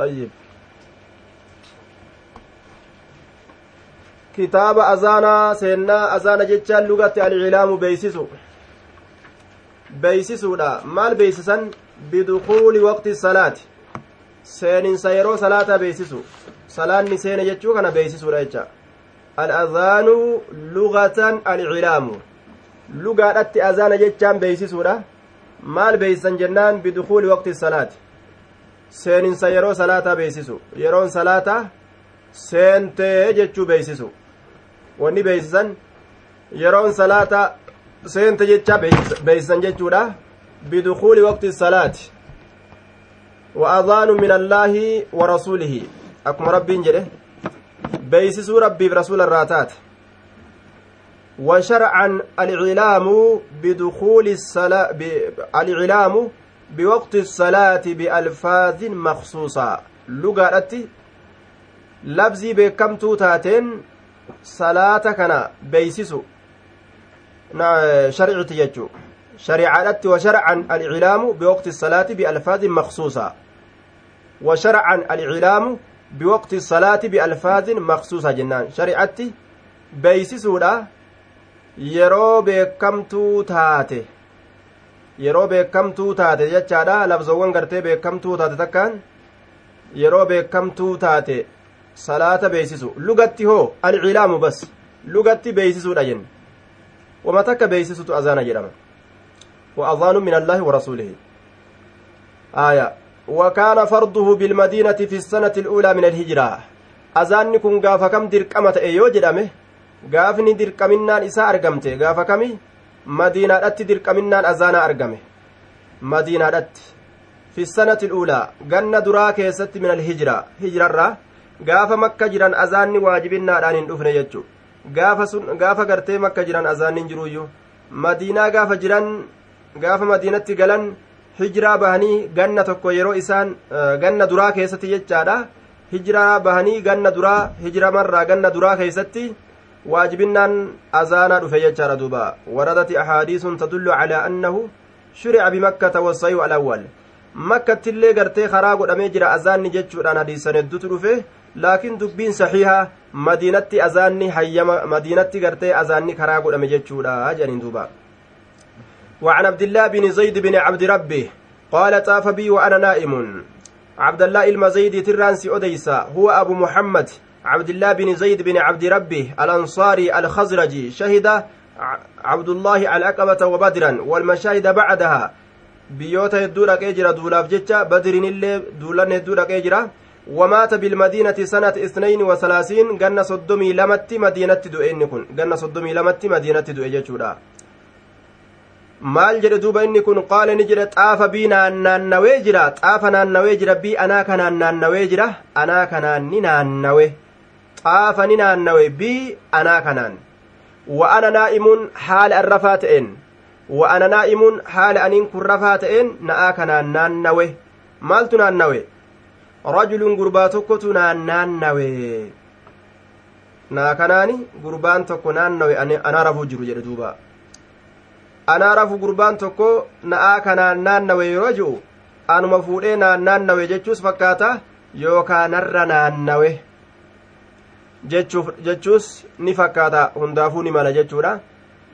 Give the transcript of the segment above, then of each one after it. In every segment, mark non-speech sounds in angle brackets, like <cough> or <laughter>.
طيب kitaaba azaanaa seennaa azaana jechaan lugatti alcilaamu beeysisu beeysisuudha maal beeysisan bidukuuli waqti salaati seeninsa yeroo salaataa beeysisu salaanni seene jechuu kana beeysisuudha jecha al'azaanu lugatan alcilaamu lugaadhatti azaana jechaan beeysisuudha maal beeysisan jennaan bidukuuli waqti salaati seeninsa yeroo salaataa beeysisu yeroon salaataa seentee jechuu beeysisu wanni beeysisan yeroon salaata seente jecha beeysisan jechuudha bidukuuli waqti salaati wa adaanu min allaahi wa rasuulihi akkuma rabbiin jedhe beeysisuu rabbiif rasuula irraa taate وشرعا الإعلام بدخول الصلاة الإعلام بوقت الصلاة بألفاظ مخصوصة لغة لفظي بكم تاتين salaata kana beeysisu sharciti jechuu shariicaadhatti washarcan alcilaamu biwaqti salaati bialfaazin maqsuusa washarcan alcilaamu biwaqti salaati bialfaazin maqsuusa jennaan shari'atti beeysisuudha yeroo beekamtuu taate yeroo beekamtuu taate jechaadha labzowwan gartee beekamtuu taate takkaan yeroo beekamtuu taate salaata beeysisu lugatti hoo alcilaamu bas lugatti beeysisuudha jenne wama takka beeysisutu azaana jedhama وأذان من الله ورسوله آية وكان فرضه بالمدينة في السنة الأولى من الهجرة أذان كن غاف كم درقمة أيو جدامه غافني درقمنان إساء أرقمته غاف madiinaadhatti dirqaminnaan azaanaa argame. Madiinaadhatti. Fissanati luulaa ganna duraa keessatti minal alhijira hijirarra gaafa makka jiran azaanni waajibinnaadhaan hin dhufne jechu gaafa sun gaafa gartee makka jiran azaanni hin jiruuyyu madiinaa gaafa jiran gaafa madiinatti galan hijiraa bahanii ganna tokko yeroo isaan eh, ganna duraa keessatti jechaadha. Hijiraa bahanii ganna duraa hijiramarraa ganna duraa keessatti azaanaa dhufe jechaadha duuba waradati ahaadiisun tadullu calaa annahu shurica bimakkata wasayu alawwal makkattillee gartee karaa godhamee jira azaanni jechuudhaan hadiisan heddutu dhufe laakiin dubbiin saxiiha madiinatti azaanni hayyama madiinatti gartee azaanni karaa godhame jechuudha jedhaniin duuba وعن عبد الله بن زيد بن عبد ربه قال طاف بي وأنا نائم عبد الله المزيد ترانسي أديسا هو أبو محمد عبد الله بن زيد بن عبد ربه الأنصاري الخزرجي شهد عبد الله العقبة وبدرا والمشاهد بعدها. بيوتا يدور أكيجرا دولاف جتشا بدر اللي دولان يدور أكيجرا ومات بالمدينة سنة اثنين وثلاثين جنة صدمي لمت مدينة دؤين كن جنة صدمي لمت مدينة دؤي جتشورا maal jedhe duuba inni kun qaala ni jedhe xaafa bii naannawee jira xaafa naannawee jira bii anaa kanaan naannawee jira anaa kanaan ni naannawe xaafa naannawe bii anaa kanaan. Wa ana naa'imuun haala an rafaa ta'een wa ana naa'imuun haala aniin kun rafaa ta'een na'aa kanaan naannawe maaltu naannawe rajulun gurbaa tokkotu naannawe naa kanaani gurbaan tokko naannawe anaa rafuu jiru jedhe duuba. Anaa rafu gurbaan tokko na'aa kanaan naannawe yeroo ji'u anuma fuudhee naan naannawe jechuus fakkaata yookaan narra naannawe jechuus ni fakkaata hundaafuu ni mala jechuudha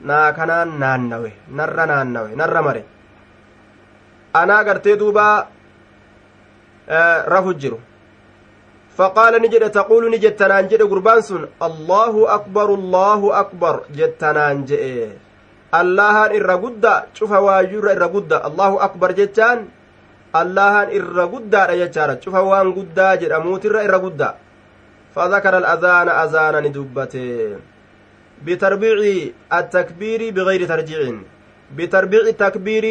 naa kanaan naannawe narra naannawe narra mare anaa gartee duuba rafu jiru faqaala ni jedhe taquulu ni jettanaan jedhe gurbaan sun allahu akbar allahu akbar jettanaan jedhe allahan irra gudda cufa waayyuurra irra gudda allahu akbar jechaan allahan irra guddaadha jechaadha فذكر الأذان أذانا دبته بتربيع التكبير بغير ترجيع. بتربيع التكبير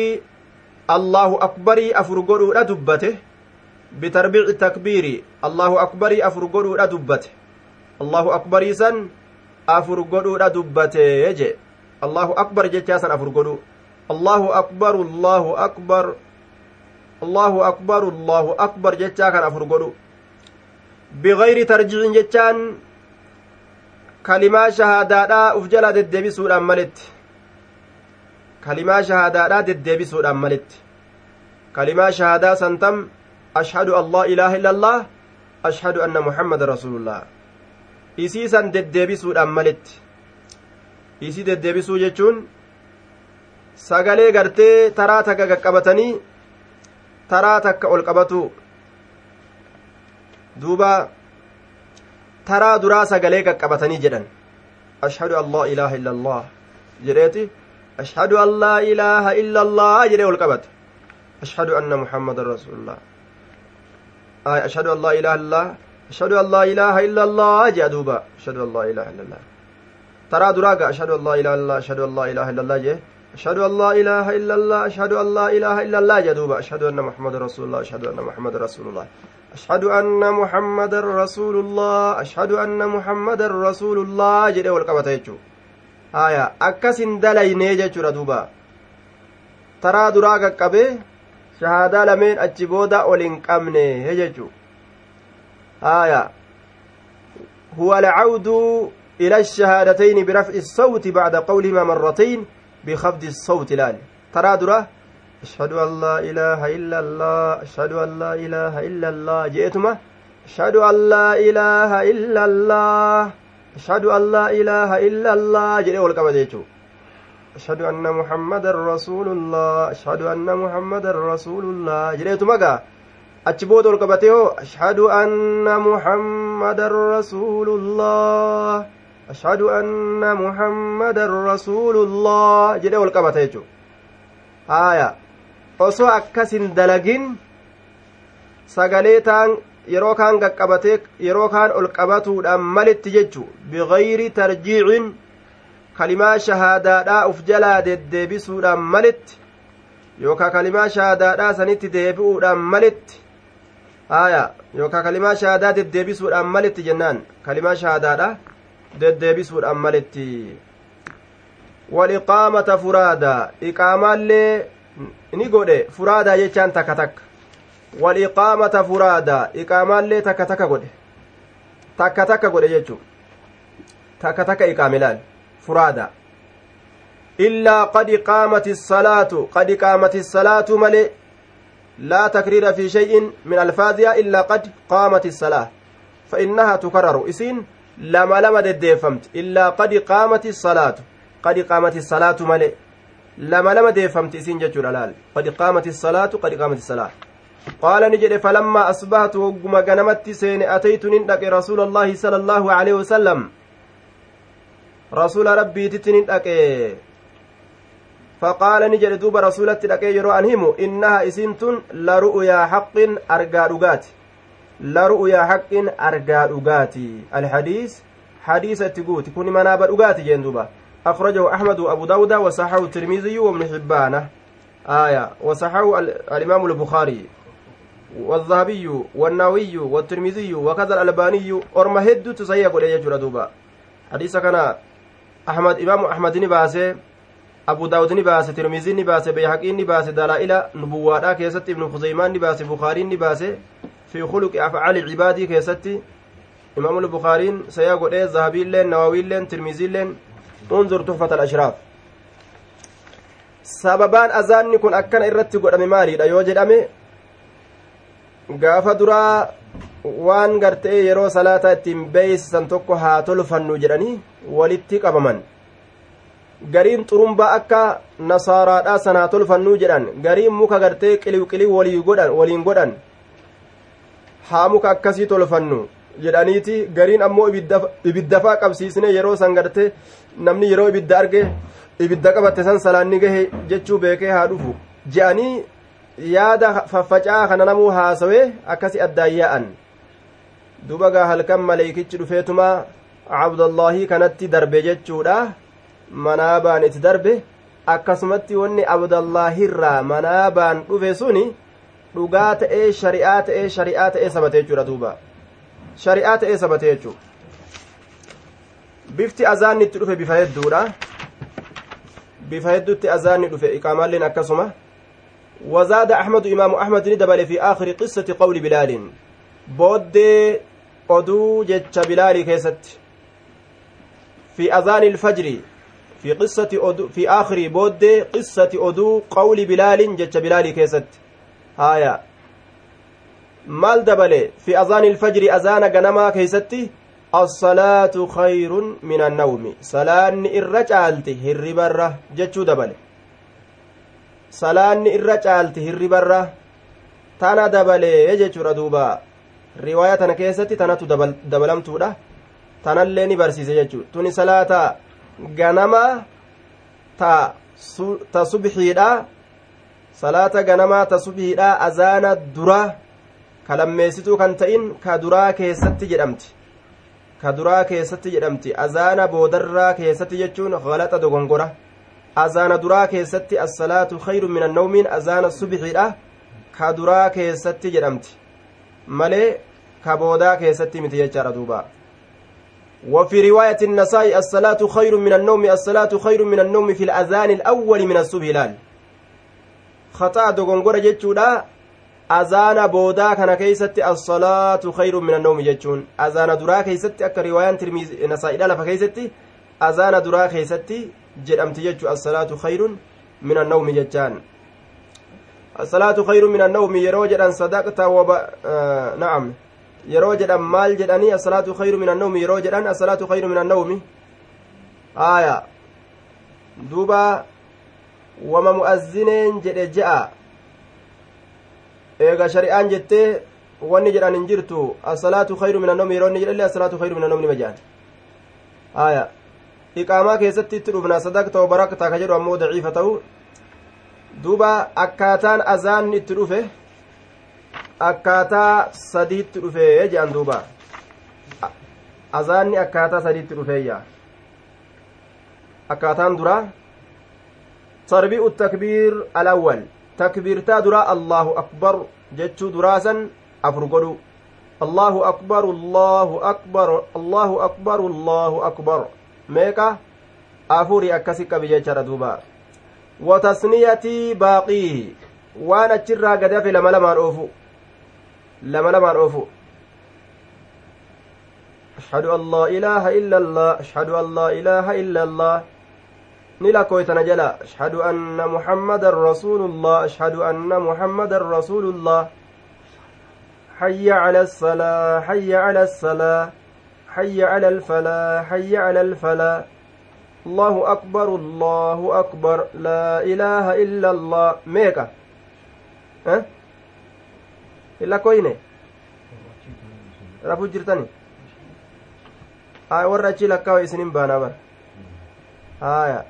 الله أكبر أفرقر دبته. بتربيع التكبير الله أكبر أفرقر دبته. الله أكبر سن أفرقر دبته. يجي الله أكبر جتاسا أفرقر. الله أكبر الله أكبر. الله أكبر الله أكبر جتاكا أفرقر. بغير ترجيع جتان kalimaa shahaadaadhaa uf jala deddeebisuudhaan malitti kalimaa shahaadaadhaa deddeebisuudhaan malitti kalimaa shahaadaa santam ashhadu an laa ilaaha illa allah ashhadu anna muhammada rasuulullah isiisan deddeebisuudhaan malitti isii deddeebisuu jechuun sagalee gartee taraa takka qaqqabatanii taraa takka ol qabatu duuba taraa duraa sagalee qaqqabatanii jedhan ashhadu an laa ilaaha illa allah jedheeti ashhadu an laa ilaaha illa allah jedhee ol qabate ashhadu anna muhammadan rasulullah ashhadu an laa ilaaha illa ashhadu an laa ilaaha illa allah jea duuba ashhadu an laa ilaaha illa allah taraa duraaga ashhadu an laa ilaaha illa ashhadu an laa ilaaha illa allah jee أشهد أن لا إله إلا الله أشهد أن لا إله إلا الله جدوبا أشهد أن محمد رسول الله أشهد أن محمد رسول الله أشهد أن محمد رسول الله أشهد أن محمد رسول الله جدي والقبة يجو آية أكس دليني جدو دوبا. ترى دراغ قبه شهادة لمن أجبودا ولن قمني هججو آية هو العود إلى الشهادتين برفع الصوت بعد قولهما مرتين بخفض الصوت لال ترى درا أشهد أن لا إله إلا الله أشهد أن لا إله إلا الله. جئتما؟ أشهد أن لا إله إلا الله. أشهد أن لا إله إلا الله. جئ والقبض أشهد أن محمد رسول الله. أشهد أن محمد رسول الله. جئتما أتبود والقبض أشهد أن محمد رسول الله. ashhadu anna muhammadan rasuulullah jedhe ol qabata jechu osoo akkasin dalagin sagalee taan yeroo kaan qaqqabatee yeroo kaan ol qabatuudhaan malitti jechu bigayri tarjiicin kalimaa shahaadaadhaa uf jalaa deddeebisuudhaan malitti yookaa kalimaa shahaadaadhaa sanitti deebi'uudhaan malitti haaya yookaa kalimaa shahaadaa deddeebisuudhaan malitti jennaan kalimaa shahaadaadhaa deddeebisuudhaan malitti waliqaamata furaadaa iqaamaallee ni godhe furaadaa jechaan takka takka waliqaamata furaadaa iqaamaallee takka takka godhe takka takka godhe jechuu takka takka iqaame laal furaadaa illaa qad qaamati salaatu qad qaamati salaatu malee لا تكرير في شيء من ألفاظها إلا قد قامت الصلاة فإنها تكرر إسين lama lama deddeeffamti illaa qad qaamati salaatu qad qaamati salaatu male lama lama deeffamti isin jechuudha laal qad qaamati salaatu qad qaamati salaa qaala ni jedhe falammaa asbahatu hogguma ganamatti seene ataytu nin dhaqe rasuula allaahi sala allaahu aleyhi wasalam rasuula rabbiititti nin dhaqe faqaala ni jedhe duuba rasuulatti dhaqee yeroo an himu innaha isin tun la ru'uyaa haqqin argaa dhugaati laru'uyaa haqqin argaa dhugaati أخرجه أحمد وأبو داود وصححه الترمذي وابن حبان. آية. وصححه الإمام البخاري والذهبي والنووي والترمذي وكذا الألباني. أرمى هدو قد يجر دوبا. حديث كان أحمد إمام أحمد نباسه أبو داود نباسه ترمذي نباسه بيحقي نباسه دلائل نبوة كيست ابن خزيمان نباسه بخاري نباسه. في خلق أفعال عبادي كيستي إمام البخارين سيقول إيه ذهبي لين نووي لين ترمزي لين انظر تحفة الأشراف sababaan azaanni kun akkana irratti godhame maaliidha yoo jedhame gaafa duraa waan gartee yeroo salaataa ittiin beeysisan tokko haa tolfannu jedhanii walitti qabaman gariin xurumbaa akka nasaaraadhaa san haa tolfannuu jedhan gariin muka gartee qiliw qiliw waliin godhan haa muka akkasii tolfannu jedhaniiti gariin ammoo ibiddafaa qabsiisne yeroo san garte namni yeroo ibidda arge ibidda qabatte san salaanni gahe jechuu beekee haa dhufu. Je'anii yaada faffacaa kana namuu haasawee akkasi addaan duba gaa halkan maleeykichi dhufeetuma abdallaahii kanatti darbe jechuudha. Manaabaan itti darbe akkasumatti wanni abdallaahirraa manaabaan dhufe suni dhugaa ta'ee shari'aa ta'ee shari'aa ta'ee sabate jechuudha duuba. Shari'aa ta'ee sabate jechuudha bifti azaanni itti dhufe bifa hedduudha bifa hedduutti azaanni dhufe iqaamaalleen akkasuma وزاد أحمد إمام أحمد ندبل في آخر قصة قول بلال بود أدو جتش بلال كيست في أذان الفجر في قصة أدو في آخر بود قصة أدو قول بلال جتش بلال كيست haya maal dabale fi azaani ilfajri azaana ganamaa keeysatti assalaatu khayrun min annawmi salaanni irra caalti hirribarra jechuu dabale salaanni irra caalti hirribarra tana dabalee jechuudha duuba riwaaya tana keessatti tanatu dabalamtuudha tanallee ni barsiise jechuudha tuni salaata ganamaa ta ta subxiidha salaata ganamaa ta subxiidha azaana dura ka lammeessituu kan ta'in ka duraa keessatti jedhamti ka duraa keessatti jedhamti azaana boodarraa keessatti jechuun galaxa dogongora azaana duraa keessatti assalaatu khayru min annawmiin azaana subxiidha ka duraa keessatti jedhamti malee ka boodaa keessatti miti jechaadha duuba وفي رواية النسائي الصلاة خير من النوم الصلاة خير من النوم في الأذان الأول من الصبح خطأ دغنغورة جتشودا أذان بودا كان كيست الصلاة خير من النوم جتشون أذان درا كيست أكا رواية ترميز نسائي لفا كيست أذان درا كيست جرمت جتشو الصلاة خير من النوم جتشان الصلاة خير من النوم يروجد صدقت وب... آه نعم yeroo jedhan maal jedhanii asalaatu khayru min annawmi yeroo jedhan asalaatu khayru min annawmi aya duuba wama mu'azzineen jedhe je'a eega shari'aan jettee wanni jedhan hin jirtu asalaatu khayru min annawmi yeroo inni jedhallee asalaatu khayru min annawmi nima jedhan aya iqaamaa keessatti itti dhufna sadaqta wa barakta ka jedhu ammoo daciifa ta'u duuba akkaataan azaanni itti dhufe akkaataa sadiitti dhufee jedhan duuba azaanni akkaataa sadiitti dhufeeyya akkaataan dura tarbi'u takbiir alawwal takbiirtaa dura allahu akbar jechuu duraasan afur godhu allahu akbar allahu akbar allahu akbar allahu akbar meeqa afuri akkasi qabi jechaadha duuba wa tasniyatii baaqii waan achirraa gad hafe lama lamaan oofu lama lamaan oofu ashhadu an laa ilaaha illa allah ashhadu an laa ilaaha illa allah ni lakkoytana jala ashhadu anna muhammadan rasuulullah ashhadu anna muhammadan rasuulullah حي على الصلاة حي على الصلاة حي على الفلاح حي على الفلاح الله أكبر الله أكبر لا إله إلا الله ميكا ها أه؟ koyne rafuu jirtani aya warra achi lakkaawa isinin baanaa bar aya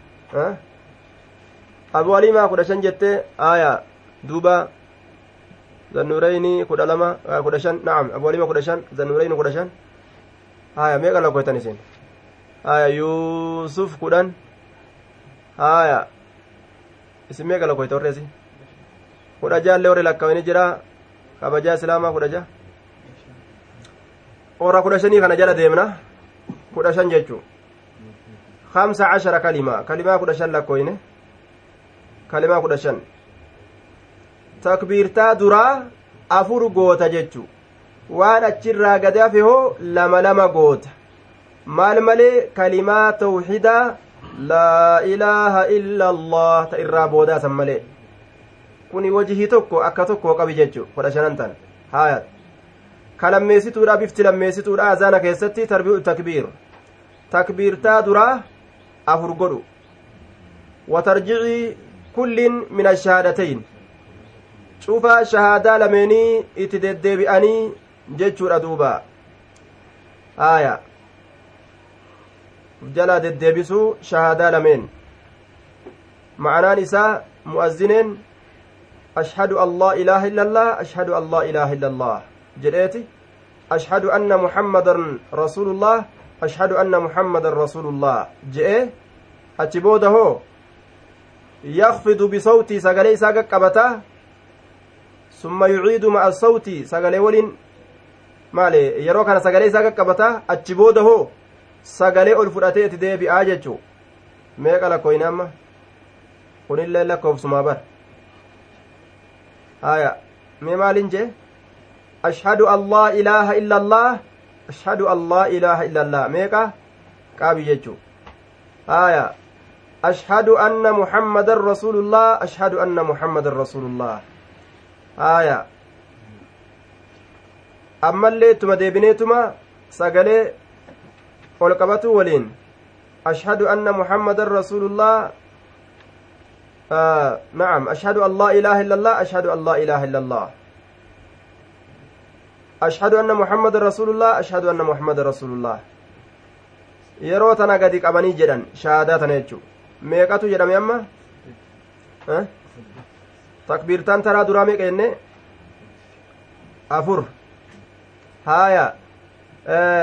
abu alimaa kudha shan jette aya duuba zannureyni kudha lama kudha shan naam abu alimaa kudha shan zannureyni kudha shan aya meeqa lakkoytan isin aya yuusuf kudhan aya isin meeqa lakkoyta warreesi kudha jaallee warri lakkaawini jira kabajaa islaamaa kudha ja warra kudha shanii kana jala deemna kudha shan jechuu kamsa cashara kalimaa kalimaa kudha shan lakkooyne kalimaa kudha shan takbiirtaa duraa afur goota jechu waan achirraa gad hafe hoo lama lama goota maal malee kalimaa tawxidaa laa ilaaha illa allah ta irraa boodaasan malee kuni wajihii tokko akka tokko qabi jechu kudha shanan tan haya ka lammeessituudha bifti lammeessituudha azaana keessatti takbiir takbiirtaa duraa afur godhu watarjicii kullin min ashahaadatayn cufa shahaadaa lameenii itti deddeebi'anii jechuudha duuba haya jala deddeebisuu shahaadaa lameen ma'anaan isaa mu'azzineen أشهد أن لا إله إلا الله أشهد أن لا إله إلا الله جريتي أشهد أن أشهد أن محمدا رسول الله جئ أتبوده هو يخفض بصوتي سقلي ساقا قبتا ثم يعيد مع الصوت سقلي ولين maali yeroo kana sagalee isaa qaqqabata achi booda hoo sagalee ol fudhatee itti deebi'aa jechuu meeqa lakkoyne amma kunillee lakkoofsumaa bara aya mee maalin jee ashhadu an laa ilaaha illa allah ashhadu an laa ilaaha illa allah meeqa qaabi jechuu aya ashhadu anna muhammadan rasulullah ashhadu anna muhammadan rasulullah aya ammallee ittuma deebineetuma sagalee ol qabatu waliin ashhadu anna muhammadan rasuulullah آه نعم أشهد أن لا إله إلا الله أشهد أن لا إله إلا الله أشهد أن محمد رسول الله أشهد أن محمد رسول الله yeroo tana gadi qabanii jedhan shahaadaa tana jechuu meeqatu jedhame amma takbiirtaan taraa duraa meeqa jenne afur haaya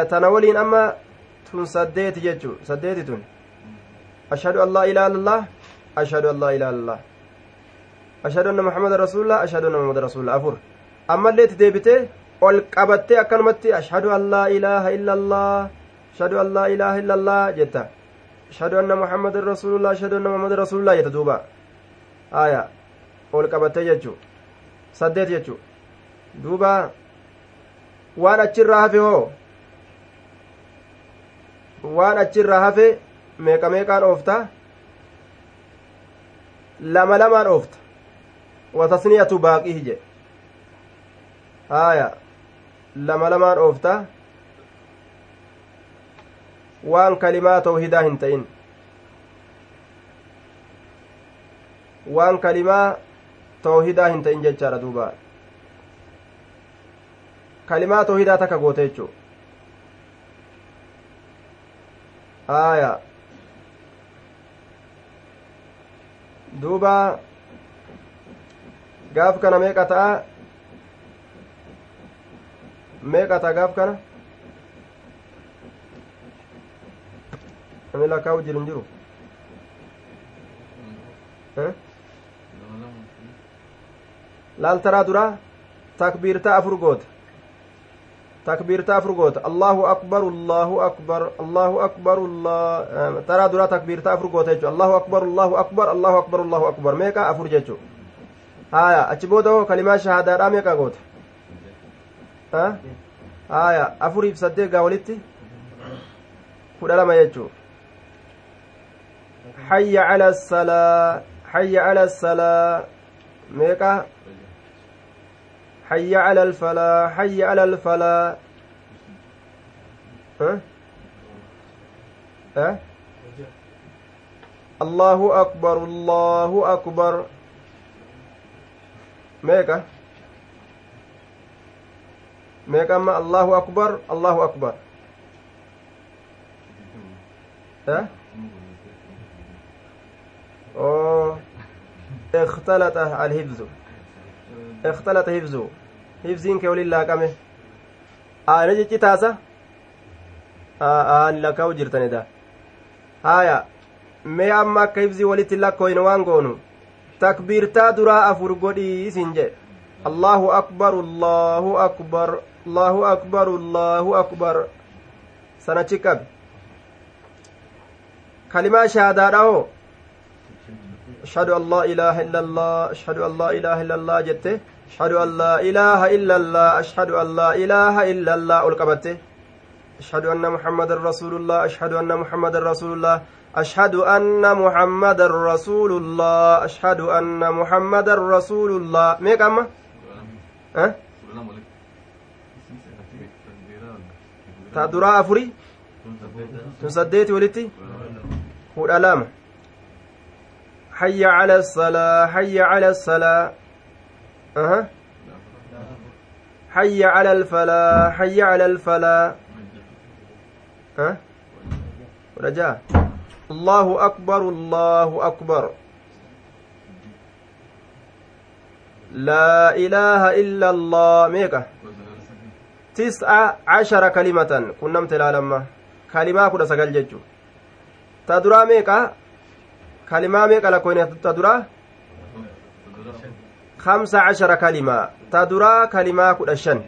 tana waliin amma tun saddeeti jechuu saddeeti tun ashhadu an laa ilaaha illallah ashhadu an laa ilaaha illallah ashhadu anna muhammada rasuulullah ashhadu anna muhammada rasuulullah afur ammallee itti deebitee ol qabattee akkanumatti ashhadu an laa ilaaha illallah ashhadu an laa ilaaha illallah jetta ashhadu anna muhammadan rasuulullah ashhadu anna muhammadan rasuulullah jetta duuba aya ol qabattee jechuu saddeet jechuu duuba waan achirraa hafe hoo waan achirraa hafe meeqa meeqaan oofta lama lamaan oofta watasniyatu baaqii je haya lama lamaan oofta waan kalimaa tawhidaa hin ta'in waan kalimaa tawhidaa hin ta'in jechaadha duuba kalimaa tawhidaa takka goote jechuu aya duuba gaaf kana meeqa ta'a meeqa ta'a gaaf kana namni lakkaa'u jiru hin jiru laal taraa duraa takbiirtaa afur goota takbiirtaa afur goota allahu akbar allahu akbar allahu akbar taraa duraa takbiirtaa afur goota jechu allahu akbar allahu akbar allahu akbar allahu akbar meeqa afur jechu haya achi booda kalimaa shahaadaadhaa meeqa goota haya afuriif saddeet gaa walitti kudha lama jechuu حي على الصلاة حي على الصلاة ميقا حي على الفلاح حي على الفلاح ها ها الله أكبر الله أكبر الله أكبر ها أوه اختلط الحفظ اختلط حفظه حفظين كي ولي لاقمه جيتي تاسا آن لكاو جرتني دا هايا mee amma akka hifzii walitti lakkooyne waan goonu takbiirtaa duraa afur godhii isin jedhe allahu akbar allahu akbar akbar allahu akbar. Sanachi qabe kalimaa shahaadaadha hoo أشهد أن لا إله إلا الله أشهد أن لا إله إلا الله جته أشهد أن لا إله إلا الله أشهد أن لا إله إلا الله القبته أشهد أن محمد رسول الله أشهد أن محمد رسول الله أشهد أن محمد رسول الله أشهد أن محمد رسول الله ميك أما أه؟ تدرى أفري تسديت ولتي هو الألام حي على الصلاة حي على الصلاة أه. حي على الفلاح حي على الفلاح أه. رجاء الله أكبر الله أكبر لا إله إلا الله ميكا تسعة عشر كلمة كنا متلا لما كلمة كنا سقل ججو تدرى ميكا kalimaa meeqa lakkoyne ta duraa kamsa cashara kalimaa ta duraa kalimaa kudha shan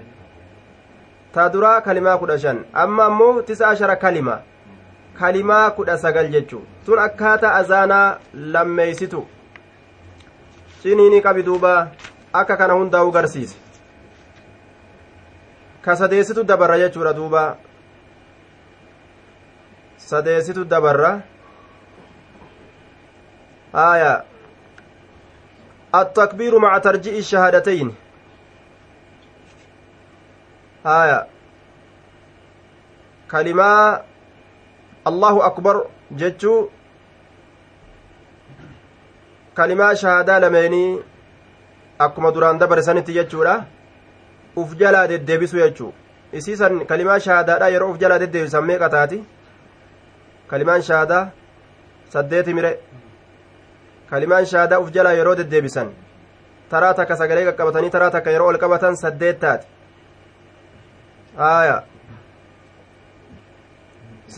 ta duraa kalimaa kudha shan amma ammoo tisa ashara kalima kalimaa kudha sagal jechu tun akkaataa azaanaa lammeeysitu ciniini qabi duuba akka kana hundaa'u garsiise ka sadeessitu dabarra jechuudha duuba sadeessitu dabarra آية التكبير مع ترجيء الشهادتين haya kalimaa allahu akbar jechuu kalimaa shahaadaa lameenii akkuma duraan dabarsanitti jechuudha uf jalaa deddeebisu jechuu isiisan kalimaa shahaadaadha yeroo uf jalaa deddeebisan meeqa taati kalimaan shahaadaa saddeeti mire kalimaan shahaadaa uf jalaa yeroo deddeebisan taraa takka sagalee qaqqabatanii taraa takka yeroo ol qabatan saddeet taati aya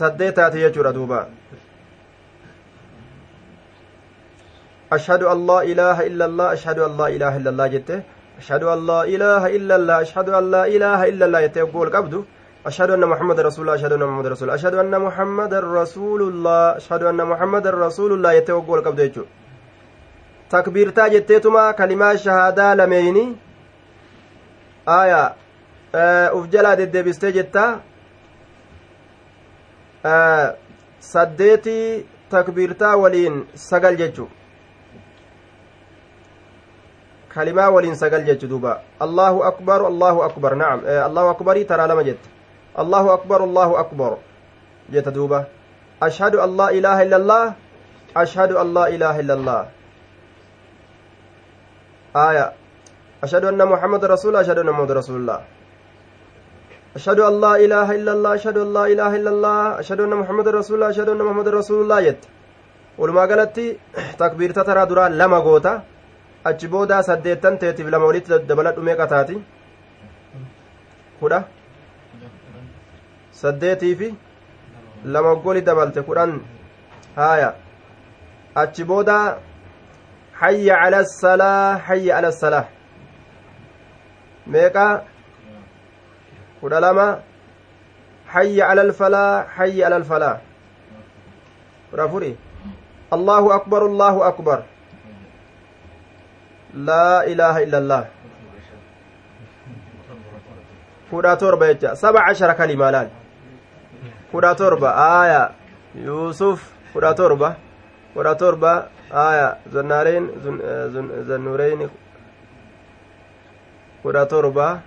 saddeet taati jechuudha duuba أشهد أن لا إله إلا الله أشهد أن لا إله إلا الله جته لا إله إلا الله أشهد أن لا إله إلا الله جته يقول قبضه. أشهد أن محمد رسول الله أشهد أن محمد رسول الله أشهد أن محمد رسول الله أشهد أن محمد رسول الله جته يقول قبضه يجو. takbiirtaa jetteetuma kalimaa shahaadaa lameyni aya uf jalaa deddeebistee jetta saddeetii takbiirtaa waliin sagal jechu kalimaa waliin sagal jechu duuba allahu akbar allahu akbar naam allahu akbarii taraa lama jette allahu akbar allahu akbar jetta duuba ashhadu an laa ilaaha illa allah ashhadu an laa ilaaha illa allah آية أشهد أن محمد رسول الله أشهد أن محمد رسول الله أشهد أن لا إله إلا الله أشهد أن لا إله إلا الله أشهد أن محمد رسول الله أشهد أن محمد رسول الله جت ولما قالت تكبير achi booda saddeettan teetiif lama walitti dabaladhu meeqa taati kudha saddeetiifi lama goli dabalte kudhan haaya achi booda hayya cala salaa hayya cala salaa meeqa kudha lama hayya cala alfalaa hayya cala alfalaa kudha afuri allahu akbar allahu akbar jecha saba cashara kalimaa laal kudha torba aaya yuusuf kudha torba kudha torba aya zannaareen zannuureen kudha torba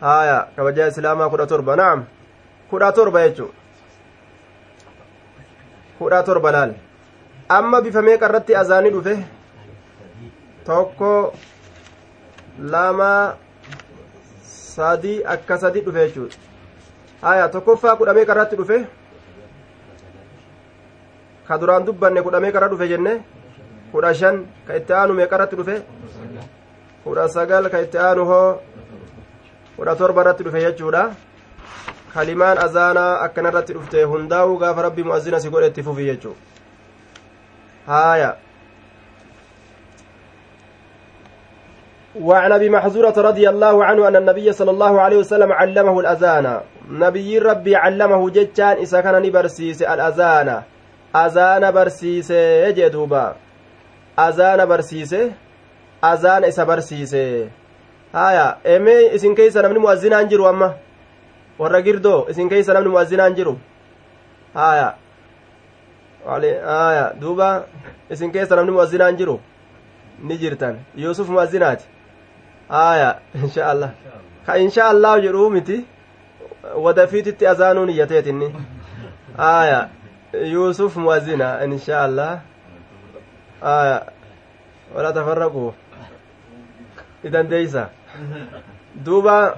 aya kabajaa islaamaa kudha torba naam kudha torba jechu kudha torba laal amma bifa meeqa irratti azaani dhufe tokko lama sadi akka sadi dhufe jechuudha aya tokkoffaa kudha meeqa irratti dhufe ka duraan dubbanne kudha meeqarra dhufe jenne kudha shan ka itti aanu meeqarratti dhufe kudha sagal ka itti aanu hoo kudha torba irratti dhufe jechuudha kalimaan azaanaa akkana irratti dhufte hundaa'uu gaafa rabbi mu'azzina si godhe fufi jechuu haaya وعن ابي محذورة رضي الله عنه ان النبي صلى الله عليه وسلم علمه الاذان نبي ربي علمه جتان اذا كان نبرسيس الاذان barsiisee jee duuba azaana barsiise azaana isa barsiise haya emee isin keeysa namni mu'azzinaan jiru amma warra girdoo isin keeysa namni mu'azzinaan jiru haya haya duuba isin keessa namni mu'azzinaan jiru ni jirtan yuusuf mu'azzinaati haya insha allah ka insha allah jedhuu miti wadafiititti azaanuun iyyateetinni haya يوسف موازنة إن شاء الله آه ولا تفرقوا إذا ديسا دوبا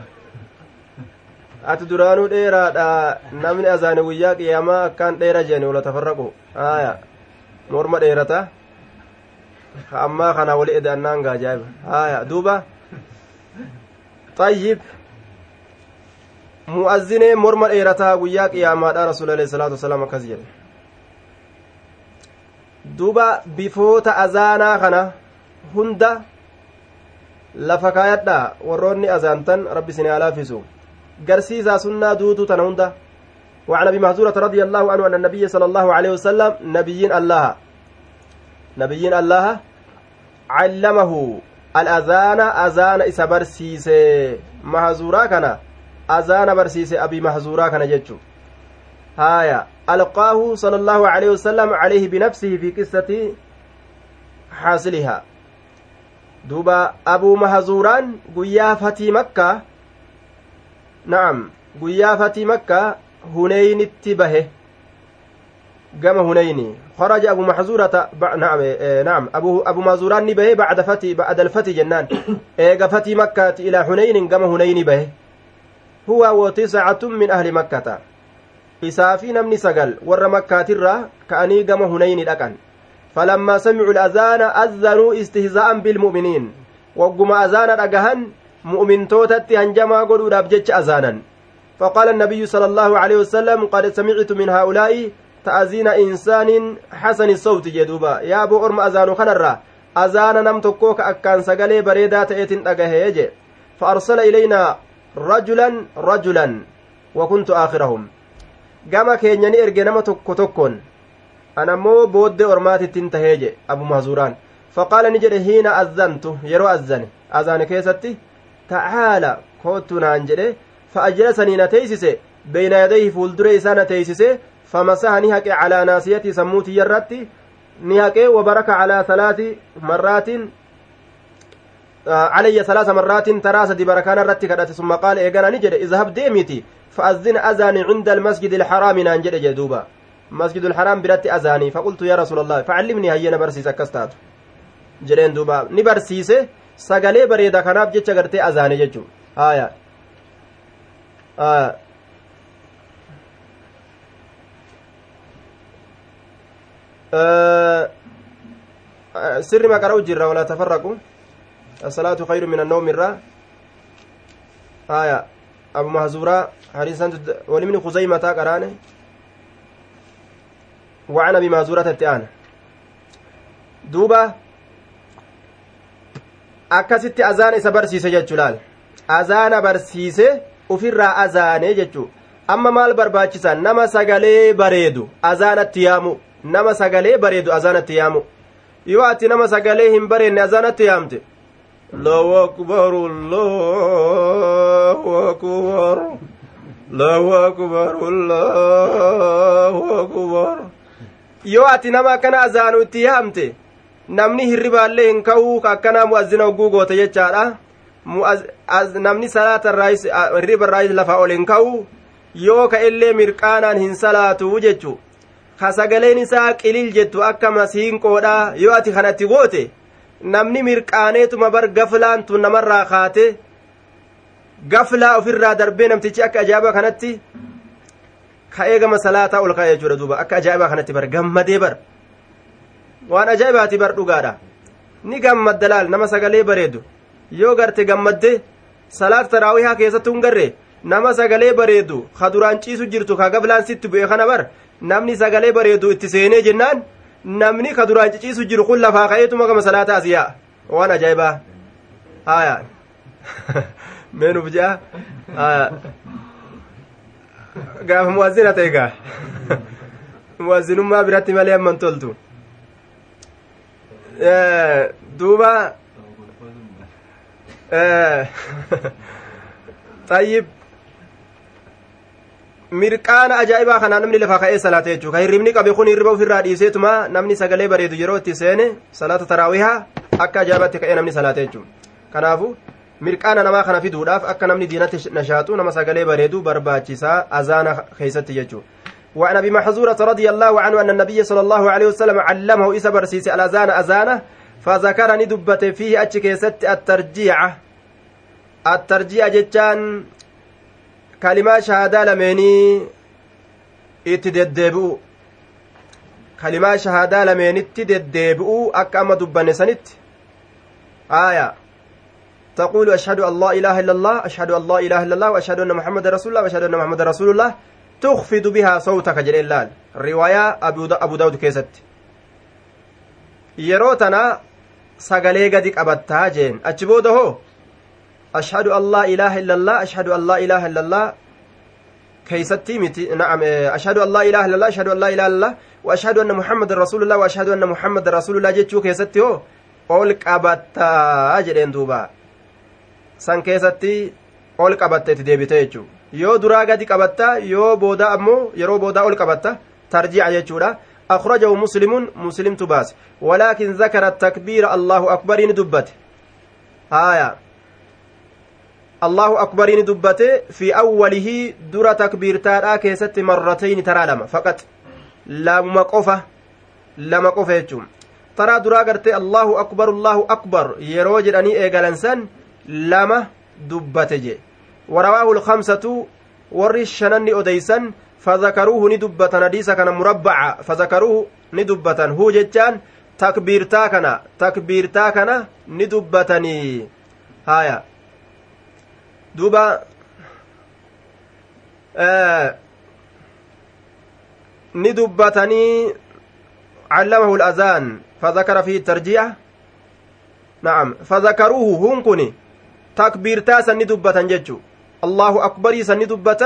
ati duraanuu dheeraadha namni azaane guyyaa qiyaamaa akkaan dheera jeeni wala tafarraqu aya morma dheerata ammaa kana wali gaajaa'iba aya duuba xayyib mu'azzinee morma dheerataa guyyaa qiyaamaadha rasuula alayhi salaatu wasalaam akkas jedhe duba bifoota azaanaa kana hunda lafa kaayadha warroonni azaantan rabbi isin alaafisu garsiisaa sunnaa duutuu tana hunda وعن ابي محذورة رضي الله عنه ان النبي صلى الله عليه وسلم نبيين الله نبيين الله علمه الأذان أذان إسا برسيسي محذورا كان أذان برسيسي أبي محذورا كان جتشو هايا ألقاه صلى الله عليه وسلم عليه بنفسه في قصة حاصلها دوبا أبو مهزوران قيا فتي مكة na'am. Guyyaa fatii makka huneynitti bahe. Gama huneyni خرج أبو محزورة ب... نعم إيه نعم. أبو أبو مازوران به بعد فتي بعد الفتي جنان. <coughs> إيه فتي مكة إلى حنين كما حنين به هو وتسعة من أهل مكة. إسافي نمني سقل ور مكة ترى كأني كما حنين لكن. فلما سمعوا الأذان أذنوا استهزاء بالمؤمنين. وقم أذان أجهن مؤمن توتت هنجما قلوا أبجج أذانا. فقال النبي صلى الله عليه وسلم قد سمعت من هؤلاء nam tokkoo ka akkaan sagalee bareedaa ta'eetin dhagahee je fa arsala ilaynaa rajulan rajulan wa kuntu aakhirahum gama keenya ni erge nama tokko tokkoon an ammoo booddee ormaatittin tahee je abu mahzuuraan faqaala ni jedhe hiina azzantu yeroo azzane azaane keessatti tacaala koottu naan jedhe fa ajlasanii na teeysise beyna yadayhi fuuldure isaa na teeysise فمسح نهك على ناسيتي سموتي يرتي نهك وبرك على ثلاث مرات علي ثلاث مرات تراسة بركان الرتي كدت ثم قال إيقانا نجد إذهب ديمتي فأذن أذاني عند المسجد الحرام نانجد جدوبا. مسجد الحرام برت أذاني فقلت يا رسول الله فعلمني هيا نبرسيس كستات jedheen duuba ni barsiise sagalee bareeda kanaaf jecha gartee azaane jechuu sirri maqara'u jirra walaa tafarraqu asalaatu khayru min annawmi irraa aya abu mahzuuraa hadiisan walimni kuzaymataa qaraane وعن ابي مازورة التآن دوبا akkasitti azaana isa barsiise jechuu laal azaana barsiise ufirraa azaane jechuu amma maal barbaachisan nama sagalee bareedu azaanatti yaamu nama sagalee bareedu azaanatti yaamu yoo ati nama sagalee hin bareenne azaanatti yaamte allahu akbar allahu akbar allahu akbar allahu akbar yoo ati nama akkana azaanu itti yaamte namni hirribaallee hin ka'uu ka akkanaa mu'azzina hogguu goote jechaadha namni salaata hirriba irraayis lafa ol hin ka'u yoo ka illee mirqaanaan hin salaatu jechuu ka sagaleen isaa qiliil jettu akka masiinqoodha yoo ati kanatti goote namni mirqaaneetuma bar gaflaan tun namarraa kaate gaflaa ofirraa darbee namtichi akka ajaa'ibaa kanatti ka eegama salaataa ol ka'e jechuudha duuba akka ajaa'ibaa kanatti bar gammadee bar waan ajaa'ibaati bar dhugaadha ni gammadda laal nama sagalee bareedu yoo garte gammadde salaat taraawihaa keessatti hun garre nama sagalee bareedu ka duraan ciisu jirtu ka gaflaan sitti bu'e kana bar namni sagalee bareedu itti seenee jennaan namni ka duraan ciciisu jiru kun lafaa ka'eetuma gama salaataa asiyaa waan ajaa'ibaa haya meenuuf jea haya gaafa muwazzina ta'e gaa muwazzinummaa biratti malee amman toltu duuba xayyib mirqaana ajaa'ibaa kanaa namni lafa ka'ee salaata jechuudha kan hirribni qabe kun hirriba ofirraa dhiiseetuma namni sagalee bareedu yeroo itti seene salaata taraawihaa akka ajaa'ibatti ka'ee namni salaata jechuudha kanaafu mirqaana namaa kana fiduudhaaf akka namni diinatti nashaatu nama sagalee bareedu barbaachisaa azaana keessatti jechuudha. وعن ابي محذورة رضي الله عنه ان النبي صلى الله عليه وسلم علمه إسا برسيس الاذان اذانه فذكرني دبت فيه اتشكيست الترجيع الترجيع جتان kalimaa shahaadaa lameenii itti deddeebi'u kalimaa shahaadaa lameenitti deddeebi'u akka amma dubbanne sanitti aaya تقول أشهد أن لا إله إلا الله أشهد أن لا إله إلا الله وأشهد أن محمد رسول الله وأشهد أن محمد رسول الله تخفض بها صوتك جل اللال رواية أبو داود كيست يروتنا qabattaa jeen achi booda hoo أشهد لا إله إلا الله أشهد لا إله إلا الله. كيستي متي نعم أشهد أن لا إله إلا الله أشهد لا إله إلا الله وأشهد أن محمد رسول الله وأشهد أن محمد رسول الله. جتشو كيستي هو؟ ol qabattaa jedheen duuba san keessatti ol qabatta itti deebite jechuu yoo duraa gadi qabatta yoo booda ammoo yeroo boodaa ol qabatta tarjiica jechuudha أخرجه مسلم مسلم تباس. ولكن ذكر التكبير الله أكبر دبت. آية. Awwalihii dura takbiirtaadhaa keessatti marratayni taraa lama faqat lamuma qofa lama qofa jechuun taraa duraa gartee allahu akbar allahu akbar yeroo jedhanii eegalansan lama dubbate je warawaahu lkamsatu warri shananni odeysan fazakaruuhu ni dubbatan hadiisa kana murabbaca fazakaruuhu ni dubbatan huu jechaan takbiirtaa kana takbiirtaa kana ni dubbatanii haya duuba ni dubbatanii علمه الأذان فذكر فيه الترجيع نعم فذكروه هم كني تكبير تاسا ندبة ججو الله أكبر سندبة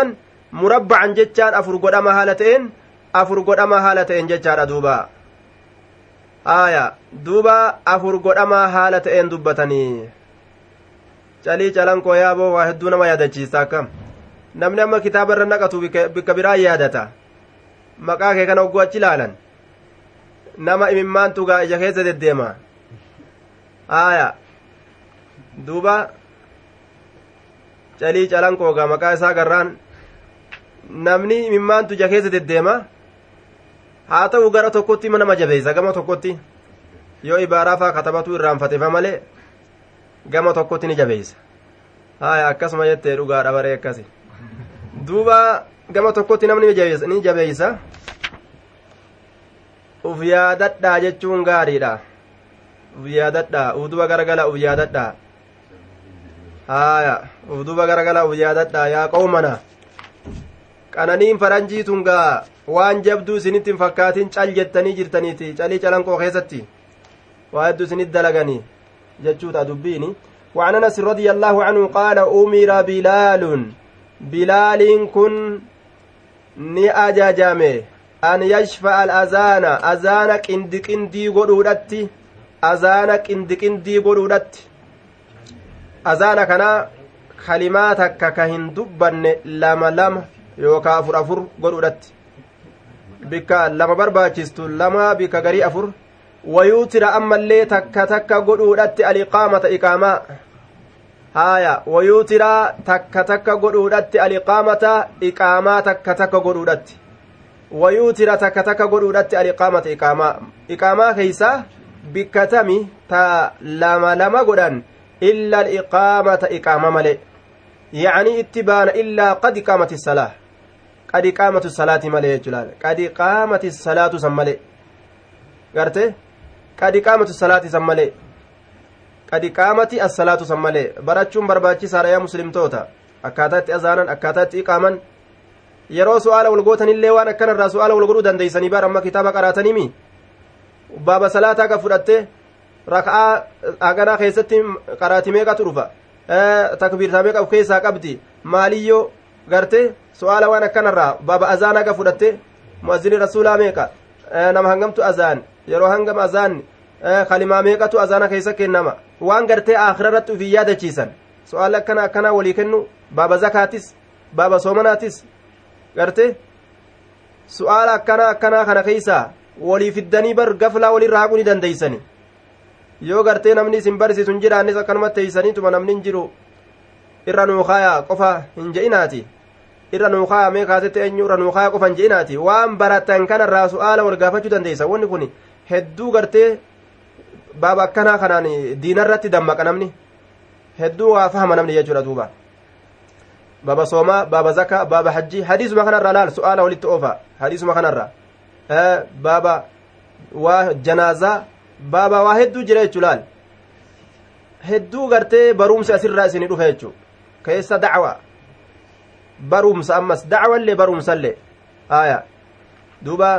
مربعا ججان أفر قدما هالتين أفر قدما هالتين ججان دوبا. آية دوبا أفر قدما هالتين دبتني. Calii calan koo yaaboo waa hedduu nama yaadachiisa akkam namni amma kitaaba irra naqatu bikka biraa yaadata maqaa kee kana ogguu achi ilaalan nama imimmaantu gaa ija keessa deddeema aaya duuba calii calan koo gaa maqaa isaa garraan namni imimmaantu ija keessa deddeema haa ta'u gara tokkotti nama jabeeysa gama tokkotti yoo ibaaraa faa katabatu irraanfatefa malee gama tokkotti ni jabeeysa haya akkasuma jettee dhugaadha baree akkasi. Duuba gama tokkotti namni ni jabeeysa uf yaadadhaa jechuun gaariidha. Uf yaadadhaa uduba garagala uf yaadadhaa. Haya uduba garagala uf yaadadhaa yaa qawmana. Qananiin faranjiitun gaa waan jabduu isinitti hin fakkaatin cal jettanii jirtaniiti calii calanqoo keessatti. Waa hedduu isinit dalaganii jechuudha dubbiini وعن انس رضي الله عنه قال أمر بلال بلال كن ni ajajame an yashfa'a al'azaana azaana qindiqindii godhuudhatti azaana qindiqindii godhuudhatti azaana kana kalimaa takka ka hin dubbanne lama lama yookaa afur afur godhuudhatti bikka lama barbaachistu lama bikka garii afur wayuutira ammallee takka takka godhuudhatti aliqaamata iqaamaa haaya wayuutiraa takka takka godhuudhatti aliqaamata iqaamaa takka takka godhuudhatti wayuutira takka takka godhuudhatti aliqaamata iqaamaa iqaamaa keeysa bikkatami ta lama lama godhan illa aliqaamata iqaama male yacnii itti baana illaa qad iqaamati salaa qad iqaamatu salaati male jechuudhaan qad iqaamati salaatu san male garte qad iqaamatu salaati san male qadi qaamati assalaatu san malee barachuun barbaachisaadha yaa muslimtoota akkaataatti azaanan akkaataatti iqaaman yeroo su'aala wal gootanillee waan akkanarraa su'aala wal godhuu dandeeysanii bara amma kitaaba qaraatanimi baaba salaataa ka fudhatte raka'aa haganaa keessatti qaraati meeqatu dhufa takbiirtaa meeqa of keessaa qabdi maaliyyoo garte su'aala waan akkanarraa baaba azaanaa ka fudhatte mu'azzini rasuulaa meeqa nama hangamtu azaan yeroo hangam azaanni kalimaa meeqatu azaana keessa kennama waan gartee aakhira irratti ufii yaadachiisan so'aala akkana akkanaa walii kennu baaba zakaatis baaba soomanaatis gartee su'aala akkanaa akkanaa kana keeysaa walii fiddanii bar gaflaa walirra haquu ni dandeeysani yoo gartee namni isin barsiisu hin jiraannis akkanuma teeysaniituma namni hin jiru irra nuukaaya qofa hin je'inaati irra nuukaaya mee kaasetti eenyu irra nuukaaya qofa hin je'inaati waan baratan kanarraa su'aala wal gaafachuu dandeeysa wanni kun hedduu gartee baaba akkanaa kanaan diinarratti dammaqa namni hedduu waa fahama namni jechuudha duuba baaba soomaa baaba zakaa baaba hajjii hadiisuma kanarraa laal su'aala walitti oofa hadiisuma kanarraa baaba waa janaazaa baaba waa hedduu jira jechuu laal hedduu gartee barumsi asirraa isinii dhufe jechuu keessa dacwa barumsa ammas dacwallee barumsallee aya duuba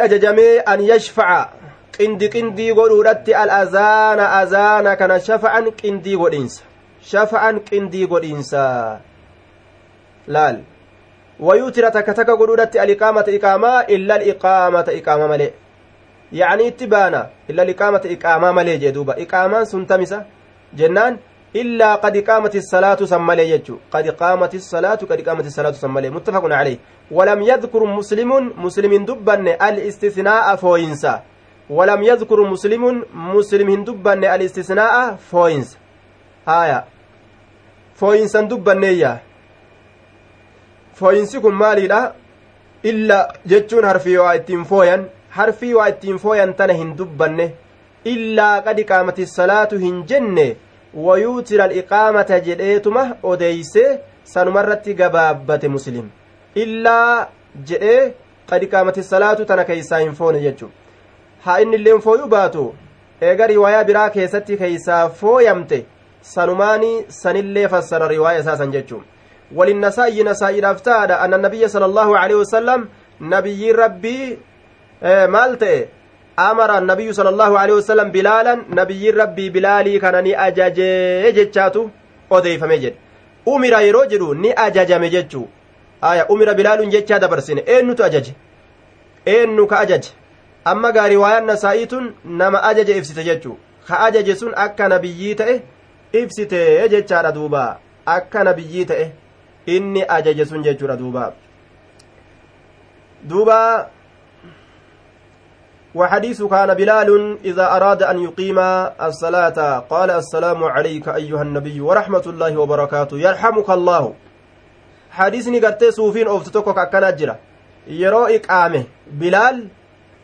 ajajamee an yashfaca qindi qindii godhuudhatti al'azaana azaana kana shafa'an qindii godhiinsa shafa'an qindii godhiinsa laal wayutira takka takka godhuudhatti aliqaamata iqaamaa illa aliqaamata iqaama malee yacni itti baana illa aliqaamata iqaamaa malee jee duuba iqaamaan sun tamisa jennaan salaatu san malee jechu qad qaamati salaatu qad qaamati salaatu san malee muttafaqun caleyh walam yadkur muslimun muslimin dubbanne al istisnaa'a fooyinsa ولم يذكر مسلم مسلم هندبن الاستثناء فوينس آية فوينسا maaliidha illa jechuun harfii waa ittiin fooyan harfii waa ittiin fooyan tana hin dubbanne illaa qad iqaamati salaatu hin jenne wayuutira aliqaamata jedheetuma odeeysee sanumarratti gabaabbate muslim illaa jedhee qad iqaamati salaatu tana keeysaa hin foone jechu haa inni illeen fooyuu baatu eega riwaayaa biraa keessatti keeysaa fooyamte sanumaanii sanillee fassara riwaaya isaasan jechuun وللنسائي نسائي رفتاد أن النبي صلى الله عليه وسلم نبي ربي مالته amara nabiyyu sala allahu alehi wasalam bilaalan nabiyyin rabbii bilaalii kana ni ajajee jechaatu odeeyfame jedhe umira yeroo jedhu ni ajajame jechuu aya umira bilaaluun jechaa dabarsine eennutu ajaje eennu ka ajaje amma gaa riwaayaan nasaa'iitun nama ajaje ibsite jechuu ka ajaje sun akka nabiyyii ta'e ibsite jechaadha duuba akka nabiyyii ta'e inni ajaje sun jechuudha duuba وحديث كان بلال إذا أراد أن يقيم الصلاة قال السلام عليك أيها النبي ورحمة الله وبركاته يرحمك الله. حديثني قد سوفين أفتتوك أكنا جرا يرو إقامة. بلال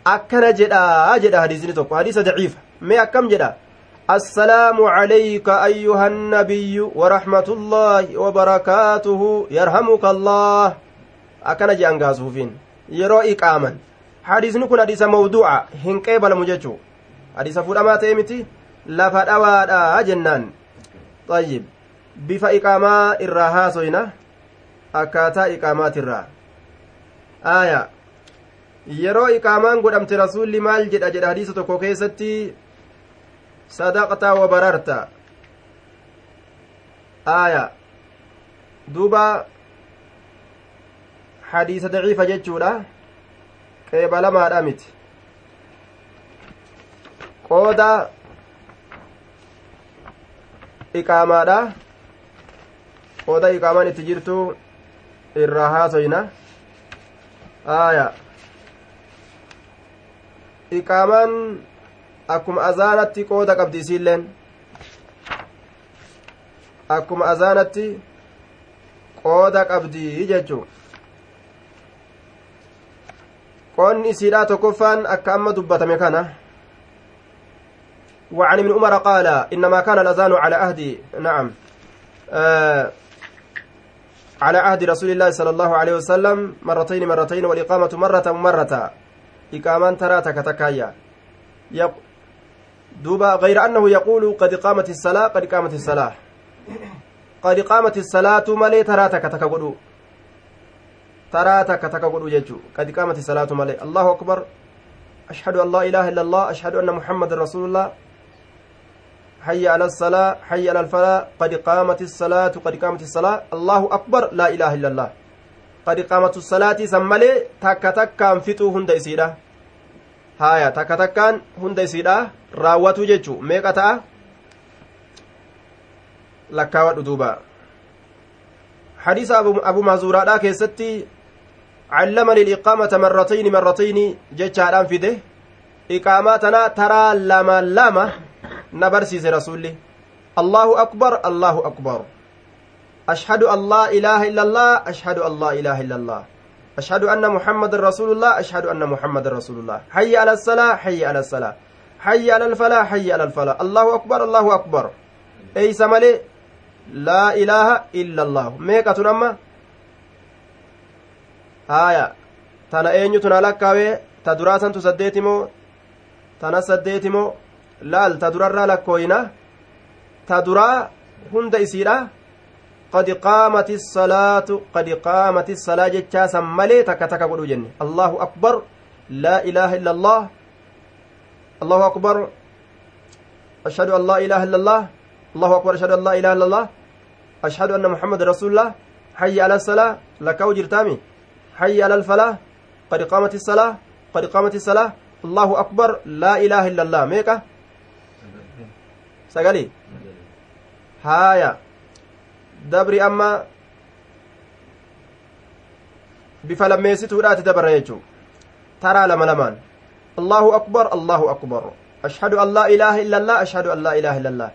أكنا جدا جدا حديثني توك حديث ضعيف. ما أكم جدا السلام عليك أيها النبي ورحمة الله وبركاته يرحمك الله. أكن جان غاسوفين يرو إقاما حديث كن حديث موضوع هنقبل مججو حديث فلما تيمتي lafa dhawaadha jennaan طيب bifa iqaamaa irraa haasoyna akkaataa iqaamaatirraa aaya yeroo iqaamaan godhamte rasuulli maal jedha jedha hadiisa tokko keessatti صدقت وبررت آية دوبا حديث ضعيف جتشورا قيبل qeeba qeebalamaadha miti. Qooda iqaamaadha. Qooda iqaamaan itti jirtu irraa haasoyna aaya. Iqaamaan akkuma azaanatti qooda qabdi isiilleen. Akkuma azaanatti qooda qabdii jechuu qoonni isiidhaa tokkoffaan akka amma dubbatame وعن ابن عمر قال إنما كان الأذان على عهد نعم آه على عهد رسول الله صلى الله عليه وسلم مرتين مرتين والإقامة مرة مرة إقامان ترى تكتكايا دوبا غير أنه يقول قد قامت الصلاة قد قامت الصلاة قد قامت الصلاة مالي تراتك تكقلو تراتك تكقلو جيجو قد قامت الصلاة مالي الله أكبر أشهد أن لا إله إلا الله أشهد أن محمد رسول الله حي على الصلاة حي على الفلاح قد قامت الصلاة قد قامت الصلاة الله أكبر لا إله إلا الله قد قامت الصلاة سمالي تك تك انفتو هند إسيرا haya takka takkaan hunda isiidha. Raawwatu jechu meeqa ta'a? Lakkaawadhu duuba. حديث أبو, أبو مازوراء كيستي علمني الإقامة مرتين مرتين جتشاران في ده إقاماتنا ترى لما لما نبرسيس رسولي. الله أكبر الله أكبر. أشهد أن لا إله إلا الله أشهد أن لا إله إلا الله. أشهد أن محمد رسول الله أشهد أن محمد رسول الله. حي على الصلاة حي على الصلاة. حي على الفلاح حي على الفلاح. الله أكبر الله أكبر. أي سمالي لا إله إلا الله ميكة نما آية تنا أين تنا لكاوي تدراسا تسديتمو تنا سديتمو laal ta durarraa lakkooyina ta duraa hunda isiidha? قد قامت الصلاة قد قامت الصلاة جتشا سمالي تكا تكا قلو جنة الله أكبر لا إله إلا الله الله أكبر أشهد أن لا إله إلا الله الله أكبر أشهد أن لا إله إلا الله أشهد أن محمد رسول الله حي على الصلاة لك وجر تامي حي على الفلاح قد قامت الصلاة قد قامت الصلاة الله أكبر لا إله إلا الله ميكا سقالي هايا dabri amma bifa lammeessituudhaati dabarra jechuu taraa lama lamaan allahu akbar allahu akbar ashhadu an laa ilaaha illa allah ashhadu an laa ilaaha illa allah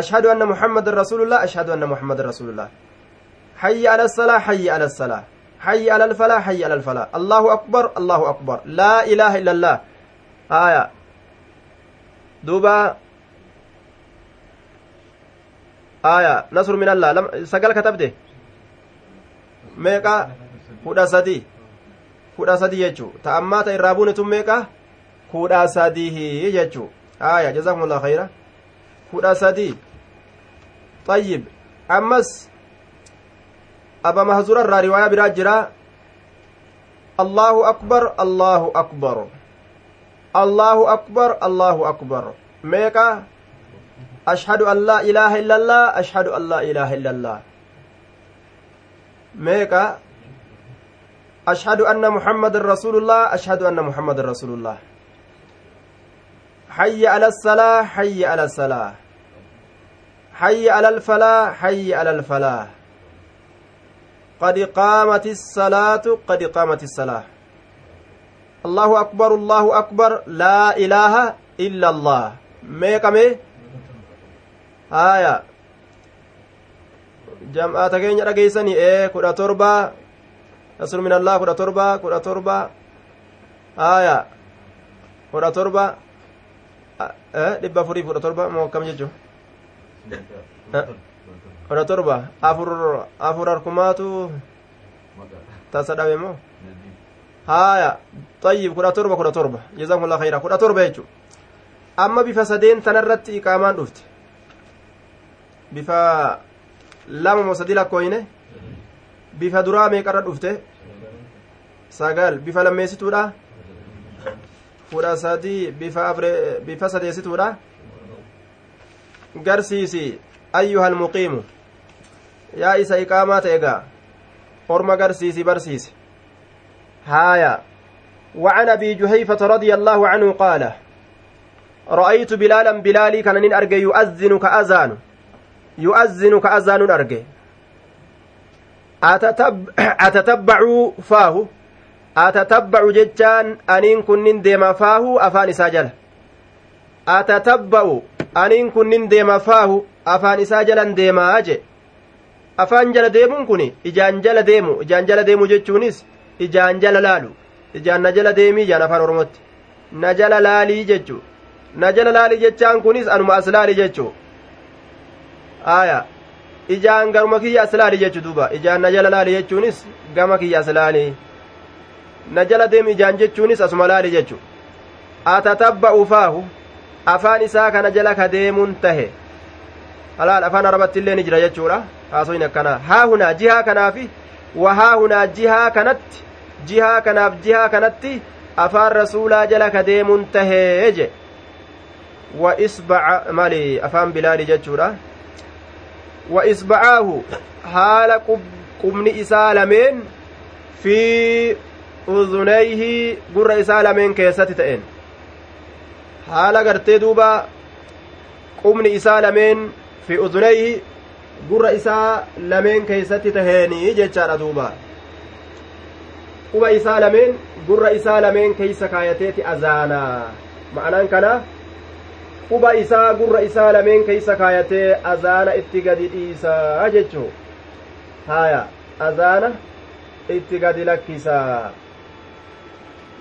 ashhadu anna muhammadan rasulullah ashhadu anna muhammadan rasulullah حي على الصلاة حي على الصلاة حي على الفلاح حي على الفلاح الله أكبر الله أكبر لا إله إلا الله آية دوبا آية نصر من الله لم سقل كتبته meeqa kudha sadi kudha sadi jechuu ta ammaa ta irraa buunetun meeqa kudha sadihi jechuu aya jazakumullah khayra kudha sadi طيب ammas aba mahzura irraa riwaayaa biraa jira allahu akbar allahu akbar allahu akbar allahu akbar meeqa ashhadu an laa ilaaha illa allah ashhadu an laa ilaaha illa allah meeqa ashhadu anna muhammadan rasulullah ashhadu anna muhammadan rasulullah حي على الصلاة حي على الصلاة حي على الفلاح حي على الفلاح قد قامت الصلاة قد قامت الصلاة الله أكبر الله أكبر لا إله إلا الله ميكمي آية jam'aata keenya dhageeysanii ee kudha torba nasru min allah kudha torba kudha torba aya kudha torba dhibba afurii kudha torba moo akkam jechu kudha torba afur afur harkumaatu tasa dhabe moo haya طيب kudha torba kudha torba jazakumullah khayra kudha torba jechu amma bifa sadeen tanarratti iqaamaan dhufte bifa lama moo sadi lakkooyne bifa duraa meeqarra dhufte sagal bifa lammeessituudha kudha sadii bifa afre bifa sadeessituudha garsiisi ayyuhal muqiimu yaa isa iqaamaa ta'e gaa orma garsiisi barsiise haaya وعن ابي جهيفه رضي الله عنه قال رايت بلالا بلالي كان ارجى يؤذن كاذان yu'azzinu ka azaanuun arge atatabbacuu faahu atatabbacu jechaan aniin kunnin deema faahu afaan isaa jala atatabba'u aniin kunnin deema faahu afaan isaa jalan deemaa je afaan jala deemuun kun ijaan jala deemu ijaan jala deemu jechuunis ijaan jala laalu ijaan na jala deemii ijaan afaan oromotti na jala laalii jechuu na jala laalii jechaan kunis anuma as laali jechuu aya ijaan garuma kiyya as laali jechu duuba ijaan na jala laali jechuunis gama kiyya as laali na jala deem ijaan jechuunis asuma laali jechu atatabba'u faahu afaan isaa kana jala ka deemuun tahe alaal afaan arabatti illee ni jira jechuudha haasoyin akkana haa hunaa jihaa kanaafi wa haa hunaa jihaa kanatti jihaa kanaaf jihaa kanatti afaan rasuulaa jala ka deemuun tahee je wa isbaca mali afaan bilaali jechuudha wa isba'aahu haala qubni isaa lameen fi udunayhi gurra isaa lameen keessatti ta'een haala gartee duuba qubni isaa lameen fi udunayhi gurra isaa lameen keessatti taheenii jechaadha duuba quba isaa lameen gurra isaa lameen keeysa kaayateeti azaanaa ma'anaan kana quba isaa gurra isaa lameen keeysa kaayatee azaana itti gadi dhiisaa jechuu haya azaana itti gadi lakkisaa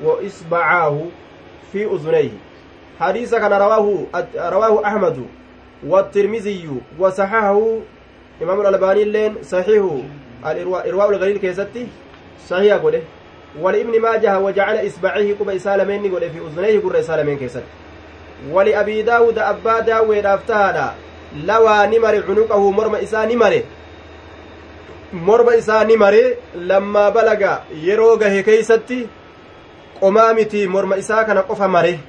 wa isbacaahu fi uzunayhi hadiisa kana rawaahu ahmadu والترمذي وصححه إمام الألباني لين صحيح. الإرواء الغليل كيستي صحيح قوله. ولابن ماجه وجعل إصبعيه قبى إسالمين قوله. في أذنيه قرى إسالمين كيست ولأبي داود أبا داود أفتهادا لوى نمر عنقه مرم إسا نمر morma isaa ni mare lammaa balaga yeroo gahe keeysatti qomaa miti morma isaa mare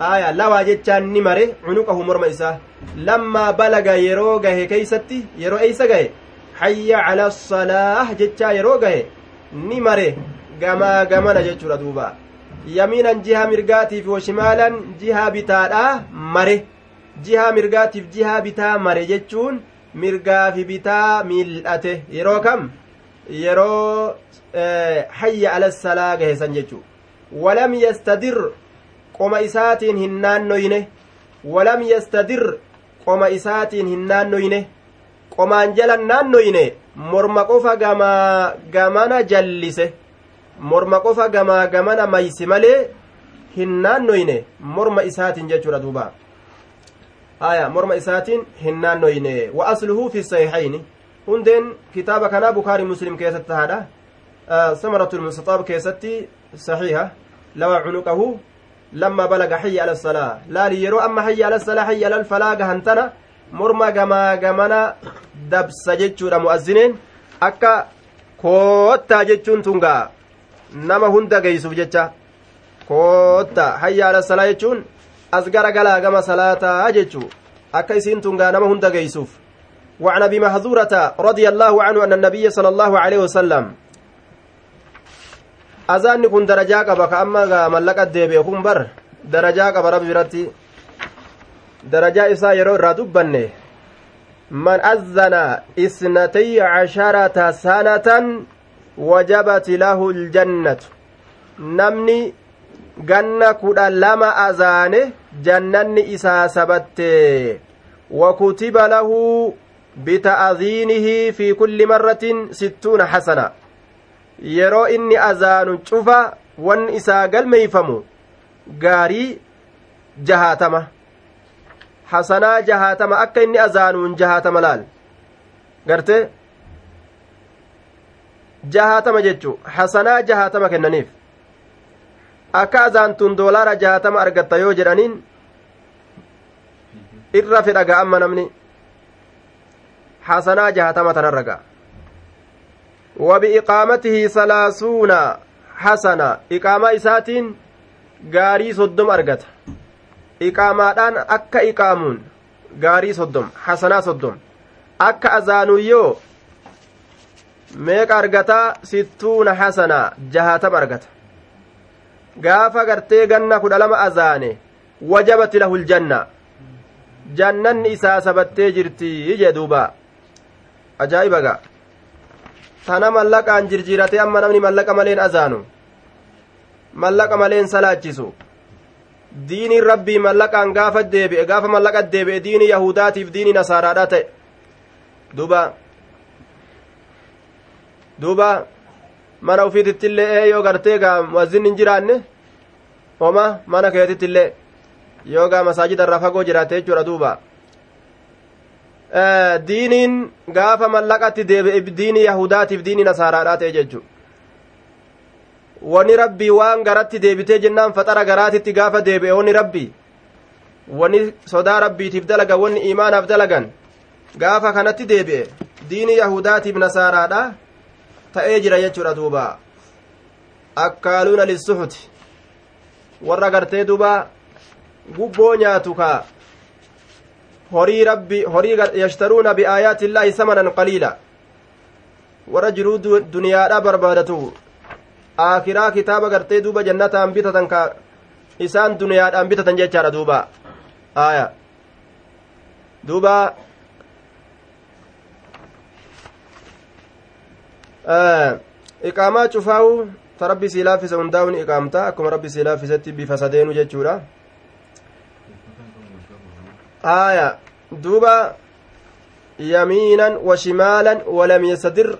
aya lawaa jechaan ni mare cunuqahu morma isaa. Lammaa balaga yeroo gahe keeysatti yeroo eeysa gahe? Hayya cala salaah jechaa yeroo gahe? Ni mare. Gamaa gamana jechuudha duuba. Yamiinan jiha mirgaatiif washimaalan jiha bitaadha mare. Jiha mirgaatiif jiha bitaa mare jechuun mirgaa fi bitaa miil'ate. Yeroo kam? Yeroo hayya ala salaa gahesan jechuu. Walam yastadir qoma isaatiin hin naannoyne walam yastadir qoma isaatiin hin naannoyne qomaan jalan naannoyne morma qofa gamaa gamana jallise morma qofa gamaa gamana maysi malee hin naannoyne morma isaatiin jechuudha duuba aya morma isaatiin hin naannoyne wa asluhu fi sahihaini hundeen kitaaba kanaa bukaarii muslim keessatti tahaadha samaratul mustaxaab keessatti saxiiha lawa cunuqahu hayya ala salaa laali yeroo amma hayya ala salaa hayya ala falaa gahan tana morma gamaa gamana dabsa jechuudha mu'azzineen akka koottaa jechuun tungaa nama hunda geeysuuf jecha koottaa hayya ala salaa jechuun as gara galaa gama salaataa jechuu akka isiin tungaa nama hunda geeysuuf وعن ابي محذورة رضي الله عنه ان النبي صلى الله عليه وسلم azaanni kun darajaa qaba ka amma mallaqa deebi'e kun bar darajaa qaba rabbi biratti darajaa isaa yeroo irraa dubbanne man azzana isnatay casharata sanatan wajabati lahu ljannatu namni ganna kudha lama azaane jannanni isaa sabatte wakutiba lahu bita'aziinihi fi kulli marratin sittuuna hasana yeroo inni azaanu cufa wanni isaa galmeeyfamu gaarii jahaatama hasanaa jahaatama akka inni azaanuun jahaatama laal garte jahaatama jechu hasanaa jahaatama kennaniif akka azaantuun doolaara jahaatama argatta yoo jedhaniin irra fedha ga'amma namni hasanaa jahaatama tanarra ga'a wabi'iqaamatihi salaasuuna hasana iqaamaa isaatiin gaarii soddom argata iqaamaadhaan akka iqaamuun gaarii soddom hasanaa soddom akka azaanuyyoo meeqa argataa sittuuna hasanaa jahatama argata gaafa gartee ganna kudha lama azaane wajabati lahu ljanna jannanni isaa sabattee jirti jee duuba ajaa'ibaga tana mallaqaan jirjiirate amma namni mallaqa maleen azaanu mallaqa maleen salaachisu diiniin rabbii mallaqaan gaafa deebi'e gaafa mallaqa deebi'e diinii yahudaatiif diinii nasaaraadhaa ta'e duba duuba mana ufiitittillee ee yoo gartee gaa muazzin hin jiraanne homa mana keetittillee yoo gaa masaajida irraa fagoo jiraate jechuudha duuba diiniin gaafa mallaqatti deebi'e diinii yahudaatiif diinii nasaaraadhaa ta'e jechuudha wani rabbii waan garatti deebitee jennaan faxara garaatitti gaafa deebi'e wani rabbii. Wani sodaa rabbiitiif dalagan wani imaanaaf dalagan gaafa kanatti deebi'e diinii yahudaatiif nasaaraadha ta'ee jira jechuudha duuba. Akkaaluuna lissuxuti warra gartee duuba gubboo nyaatu ka horii rabbi horii yashtaruuna biaayaati illaahi samanan qaliila warra jiruu duniyaadha barbaadatu aakiraa kitaaba gartee duuba jannataan bitatan ka isaan duniyaadhaan bitatan jechaadha duuba aya duuba iqaamaa cufaawu ta rabbi sii laaffise hundaa'uun iqaamta akkuma rabbi sii laaffisetti bifa sadeenu jechuudha aya duuba yamiinan wa shimaalan walam yastadir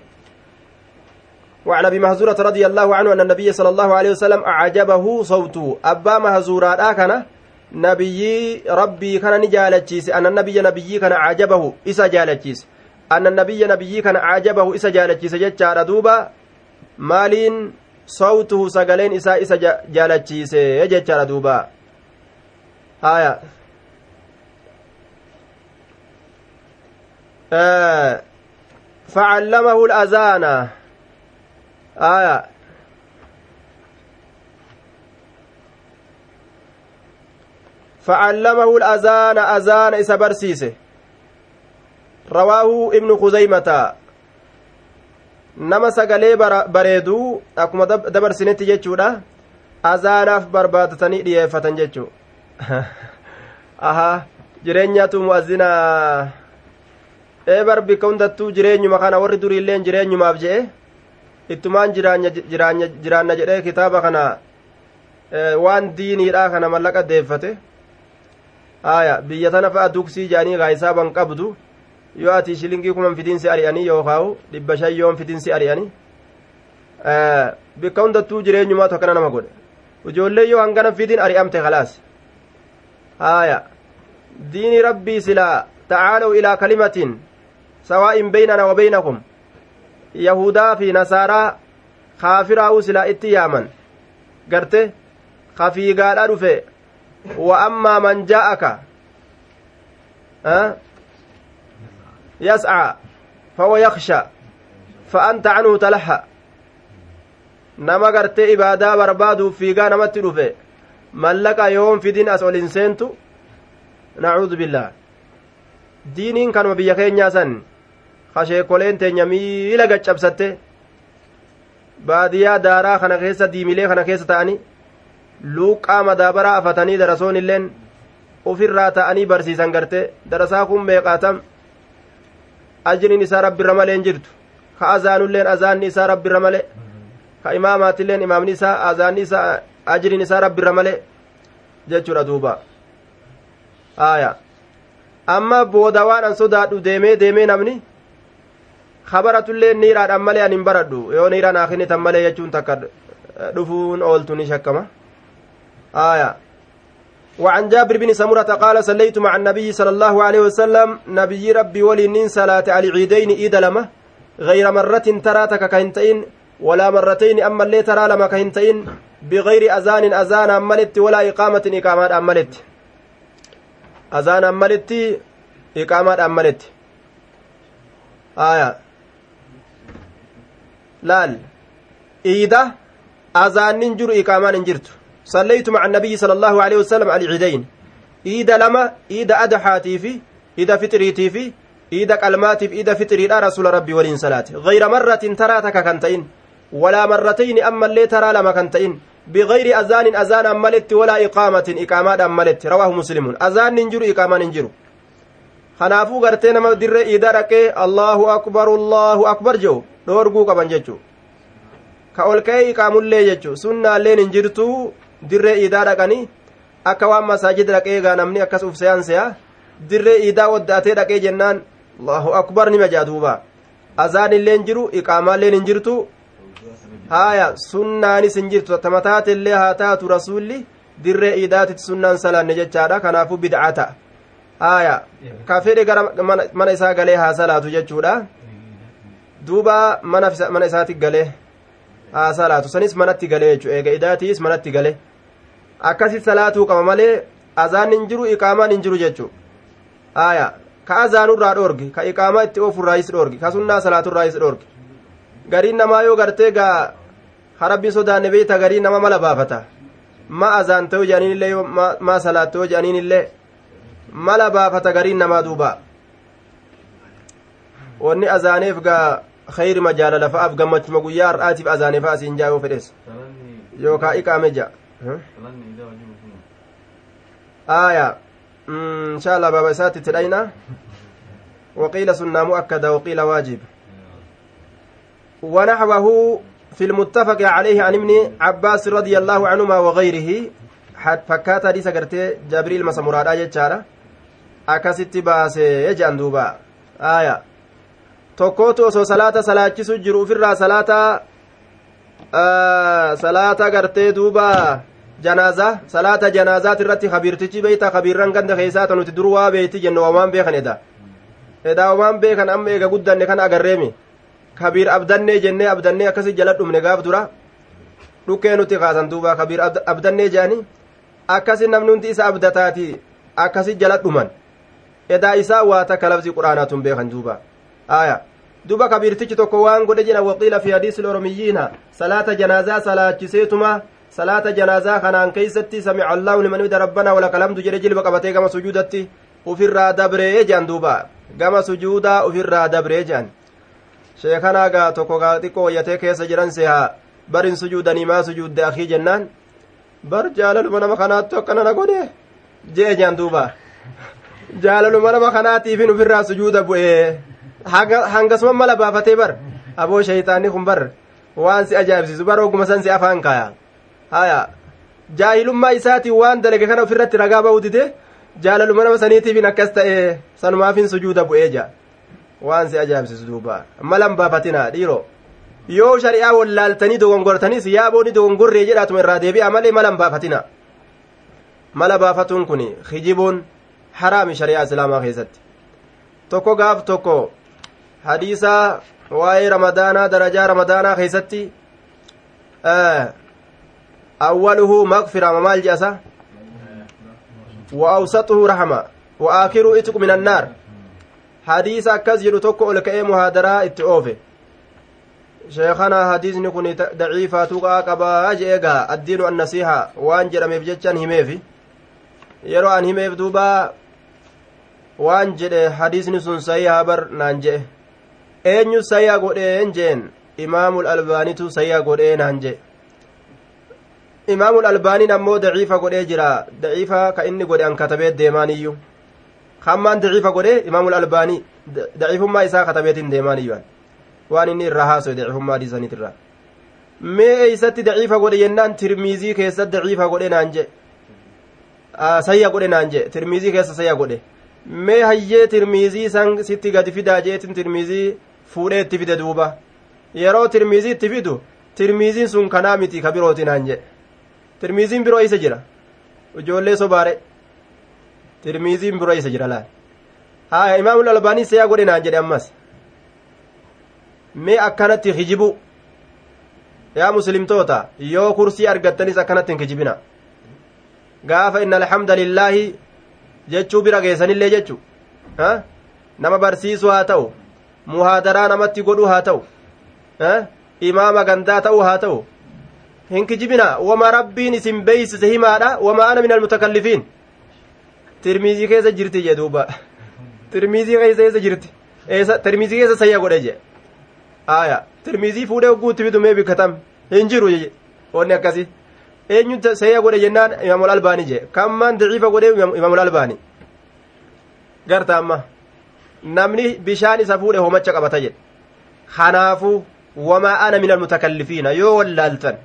وعن أبي مهزورة رضي الله عنه أن النبي صلى الله عليه وسلم أعجبه صوته. أبا مهزورة كان نبي ربي كان نجالتشيس. أن النبي نبي كان أعجبه إسا جالتشيس. أن النبي نبي كان أعجبه إسا جالتشيس. جچا دوبا مالين صوته سغلين إسا إسا جالتشيس. جچا دوبا. آية. فعلمه الأذان aya فعلمه الأذان أذان إسا برسيسه رواه ابن خزيمة nama sagalee bareeduu akkuma dabarsinetti jechuudha azaanaaf barbaadatanii dhiyeeffatan jechuu aha jireenyatu mu'azzinaa ee barbikka hundattuu jireenyuma kana warri duriilleen jireenyumaaf je'e ittumaan jiraanna jedhee kitaaba kana waan diiniidha kana mallaqa deeffate aya biyya tana fa'a duksii jedhanii gaa hisaaban qabdu yoo ati shilingii kuman fidinsi ari'anii yookaawu dhibba shan yoon fidinsi ari'anii bikka hundattuu jireenyumaa tokkana nama godhe ijoollee yoo hangana fidin ari'amte khalaas aya diini rabbii silaa ta'aalaw ilaa kalimatin wa beynakum yahudaa fi nasaaraa kaafiraa'u silaa itti yaaman garte kafiigaadha dhufe wa ammaa man jaa'aka yas'a fahuwa yaksha fa anta canhu talaha nama gartee ibaadaa barbaaduuf fiigaa namatti dhufe mallaqa yoon fidin as ol hin seentu nacuudu billaah diiniin kanuma biyya keenyaa san kasheekoleen teenya miila gaccabsatte. Baadiyyaa daaraa kana keessa diimilee kana keessa ta'anii luuqqaa madaabaraa afatanii darasoon illeen ufirraa ta'anii barsiisan garte darasaa kun meeqaatam? Ajriin isaa rabbirra malee hin jirtu. Ka azaanulleen azaanni isaa rabbirra malee? Ka imaamaatilleen imaamni isaa azaanni isaa ajriin isaa rabbirra malee? Jechuudha duuba. Aayaa. Amma booda waan an sodaadhu deemee deemee namni kabaratullee niiraadhaan malee an hin baradhu. Yoo niira naa kennitan malee jechuun takka dhufuun ooltu ni shakkama آية وعن جابر بن سمرة قال صليت مع النبي صلى الله عليه وسلم نبي ربي ولي صلاة على العيدين إيد لما غير مرة تراتك كهنتين ولا مرتين أما اللي ترى لما كهنتين بغير أذان أذان أملت ولا إقامة إقامات أملت أذان أملت إقامات أملت آية laal iida azaannin jiru iqaamaan hin jirtu sallaytu maca annabiyyi sala allahu aleyhi wasalam alciidayn iida lama iida adaxaatii fi iida fixiriitii fi iida qalmaatiif iida fixiriidha rasuula rabbii waliin salaate gayra marratin taraa taka kan ta'in walaa marratayni ammallee taraa lama kan ta'in bigayri azaanin azaanaan maletti walaa iqaamatin iqaamaadhaan maletti rawaahu muslimun azaanni hin jiru iqaamaan hin jiru kanaafuu gartee nama dirree iidaa dhaqee allahu akbar allahu akbar jedhu dhoorguu qaban jechuu ka ol ka'ee iqaamullee jechuu sunnaalleen hin jirtuu dirree iidaa dhaqanii akka waan masaajida dhaqee egaa namni akkas uf seeyanseya dirree iidaa waddaatee dhaqee jennaan allahu akbar nima jaa duuba. Azaan illeen jiru iqaamaalleen hin jirtu. Haaya sunnaanis hin jirtu. Tamataatellee haa taatu rasuulli dirree iidaatitti sunnaan salaanne jechaadha. Kanaafuu bid'aa ta'a. Haaya ka fedhe gara mana isaa galee haa salaatu jechuudha duuba mana isaatti galee haa salaatu sanis manatti galee jechuu eega idaatiis manatti galee akkasi salaatuu qaba malee azaan hin jiru iqaamaan hin jiru jechuu aya ka azaanurraa dhoorgi ka iqaamaa itti oofurraayis dhoorgi ka sunnaa salaaturraayis dhoorgi gariin namaa yoo gartee gaa harabbii sodaanne beeyta gariin nama mala baafata ma azaan ta'u jedhaniinillee ma salaat ta'u jedhaniinillee mala baafata gariin namaa duuba wanni azaaneef gaa khayrima jaalala fa'aaf gammachuma guyyaa har'aatiif azaane fa'a siin jaa yoo fedhes yookaa iqaame ja'a آية إن شاء الله بابا ساتي تدينا وقيل سنة مؤكدة وقيل واجب ونحوه في المتفق عليه عن ابن عباس رضي الله عنهما وغيره fakkaata hadiisa gartee jabriil masa muraadhaa jechaadha akkasitti baase yejaan duuba aya tokkootu osoo salaata salaachisu jiru ufirraa salaata salaata gartee duuba janaazaa salaata janaazaati irratti kabiirtichi beeyta kabiirran ganda keessaata nuti dur waa beeyti jenno wamaan beekan eda edaa wamaan beekan amma eega guddanne kan agarreemi kabiir abdannee jennee abdannee akkasi jala dhumne gaaf dura dhukkee nuti kaasan duuba kabiir abdannee jedhani akkasi namni hundi isa abdataati akkasi jala dhuman edaa isaa waa takka labsii beekan duuba aya duba kabiirtichi tokko waan godhe jedha waqiila fi hadiisi oromiyyiina salaata janaazaa salaachiseetuma salaata janaazaa kanaan keeysatti samica allaahu liman hamida rabbanaa walaka alhamdu jedhe jilba qabatee gama sujuudatti ufirraa dabree jean duuba gama sujuudaa ufirraa dabree jean sheekanaa gaa tokko gaa xiqqoo wayyatee keessa jiran sehaa barin sujuudanii maa sujuudde akii jennaan bar jaalaluma nama kanaattu akkana na godhe jee jean duuba jaalaluma nama kanaatiifin ufirraa sujuuda bu'ee hangasuma mala baafatee bar aboo shayxaanni kun bar waan si ajaa'ibsiisu bar ogguma san si afaan kaya haya jaahilummaa isaatiin waan dalage kana ofirratti ragaa ba'uu dide jaalaluma nama saniitiifin akkas ta'e sanumaafin sujuuda bu'ee jaa waan si ajaa'ibsiisu duuba malan baafatina dhiiroo yoo shari'aa wallaaltanii dogongortanis yaabooni dogongorree jedhaatuma irraa deebi'a malee malan baafatina mala baafatuun kun hijibuun haraami shari'aa islaamaa keessatti tokko gaaf tokko hadiisaa waa'ee ramadaanaa darajaa ramadaanaa keessatti awwaluhu maqfira maal jedhasa wa awsaxuhu rahma wa aakiru itqu min annaar hadiisa akkas jedhu tokko ol ka'ee muhaadaraa itti oofe sheekana hadiisni kun daciifaa tuqaa qabaa je'ee gaa addiinu annasiiha waan jedhameef jechaan himeefi yeroo an himeef duuba waan jedhe hadiisni sun sayyaa bar naan je'e eenyu sayyaa godheen jeen imaamul albaanitu sayyaa godhee naan je'e imaamul albaaniin ammoo daciifa godhee jira daciifa ka inni godhe an katabee deemaaniyyuu hammaan daciifa godhe imaamul albaanii daciifummaa isaa katabeetiin deemaaniyyuu waan inni irraa haasoe daciifummaa dhiisaniitirra mee eeysatti daciifa godhe yennaan tirmiizii keessatti daciifa godhe naan je sayya godhe naan je tirmiizii keessa sayya godhe mee hayyee tirmiizii san sitti gadi fidaa jeetin tirmiizii fuudhee itti fide duuba yeroo tirmiizii itti fidu tirmiiziin sun kanaa miti ka birooti naan jedhe tirmiiziin biroo isa jira ijoollee sobaare tirmiiziin biroo isa jira laal haa imaamul albaanii seeyaa godhe naan jedhe ammas mee akkanatti hijibu yaa muslimtoota yoo kursii argattanis akkanatti hin kijibina gaafa inna alhamda lillaahi jechuu bira geessanillee jechu nama barsiisuu haa ta'u muhaadaraa namatti godhuu haa ta'u imaama gandaa ta'uu haa ta'u hin kijibina wama rabbiin isin beeysise himaadha wama ana min almutakallifiin tirmiizii keessa jirti jee duuba tirmiizii keessa jirti tirmiizii keessa sayya godhe jee aya tirmiizii fuudhee ogguutti fidu mee bikkatam hin jiru je wanni akkasi eenyu sayya godhe jennaan imaamul albaanii jee kammaan daciifa godhe imaamul albaanii garta namni bishaan isa fuudhe homacha qabata jedhe kanaafuu wamaa ana min almutakallifiina yoo wallaaltan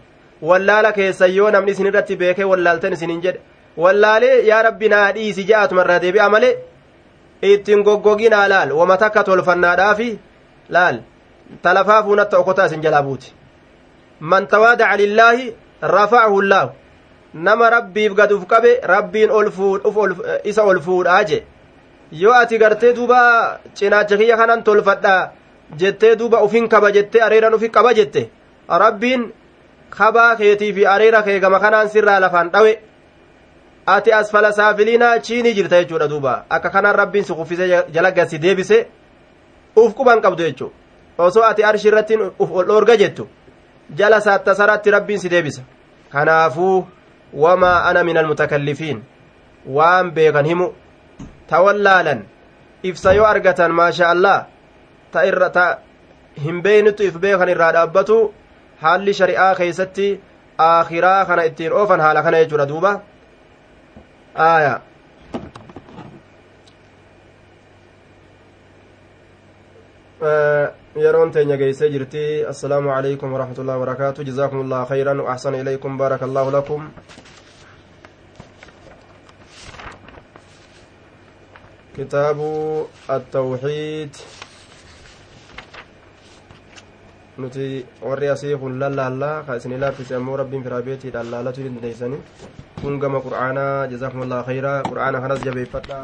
wallaala keessan yoo namni isin irratti beekee wallaaltan isinin jedhe wallaalee yaa rabbi naa dhiisi je'atuma irraa deebi'a malee ittiin goggoginaa laal wama takka tolfannaadhaafi laal talafaa fuunatta okotaa isin jalaa buuti man tawaadaca lillaahi rafacahu llaahu nama rabbiif gad qabe rabbiin isa ol fuudhaa je yoo ati gartee duuba cinaacha kiyya kanan tolfadha jettee duuba ufin kaba jettee areeran ufi qaba jette rabbiin kabaa keetii fi areera kee gama kanaan sirraa lafaan dhawe ati asfala saafiliinaa chiinii jirta jechuudha duuba akka kanaan rabbiin si kuffisee jala gasi deebise uf quban qabdu jechuu osoo ati arshi irrattiin uf ol dhoorga jettu jala saatta saratti rabbiin si deebisa kanaafuu wamaa ana min almutakallifiin waan beekan himu ta wallaalan ibsa yoo argatan maasha allah ta irra ta hin beeynitu if beekan irraa dhaabbatu haalli shari'aa keeysatti aakhiraa kana ittiin oofan haala kana jechuudha duuba aya yeroon teenya geeysee jirti assalaamu calaykum waraxmat ullahi wabarakaatu jazaakum allah khayran wa axsana ilaykum baaraka allahu lakum كتاب التوحيد nuti warri asii kun lallaallaa ka isin laaffise ammoo rabbiin firaa beetiidhaan laalatu hin dandeeysani kun gama qur'aanaa jazaakumullah khayraa qur'aana kanas jabeeffadhaa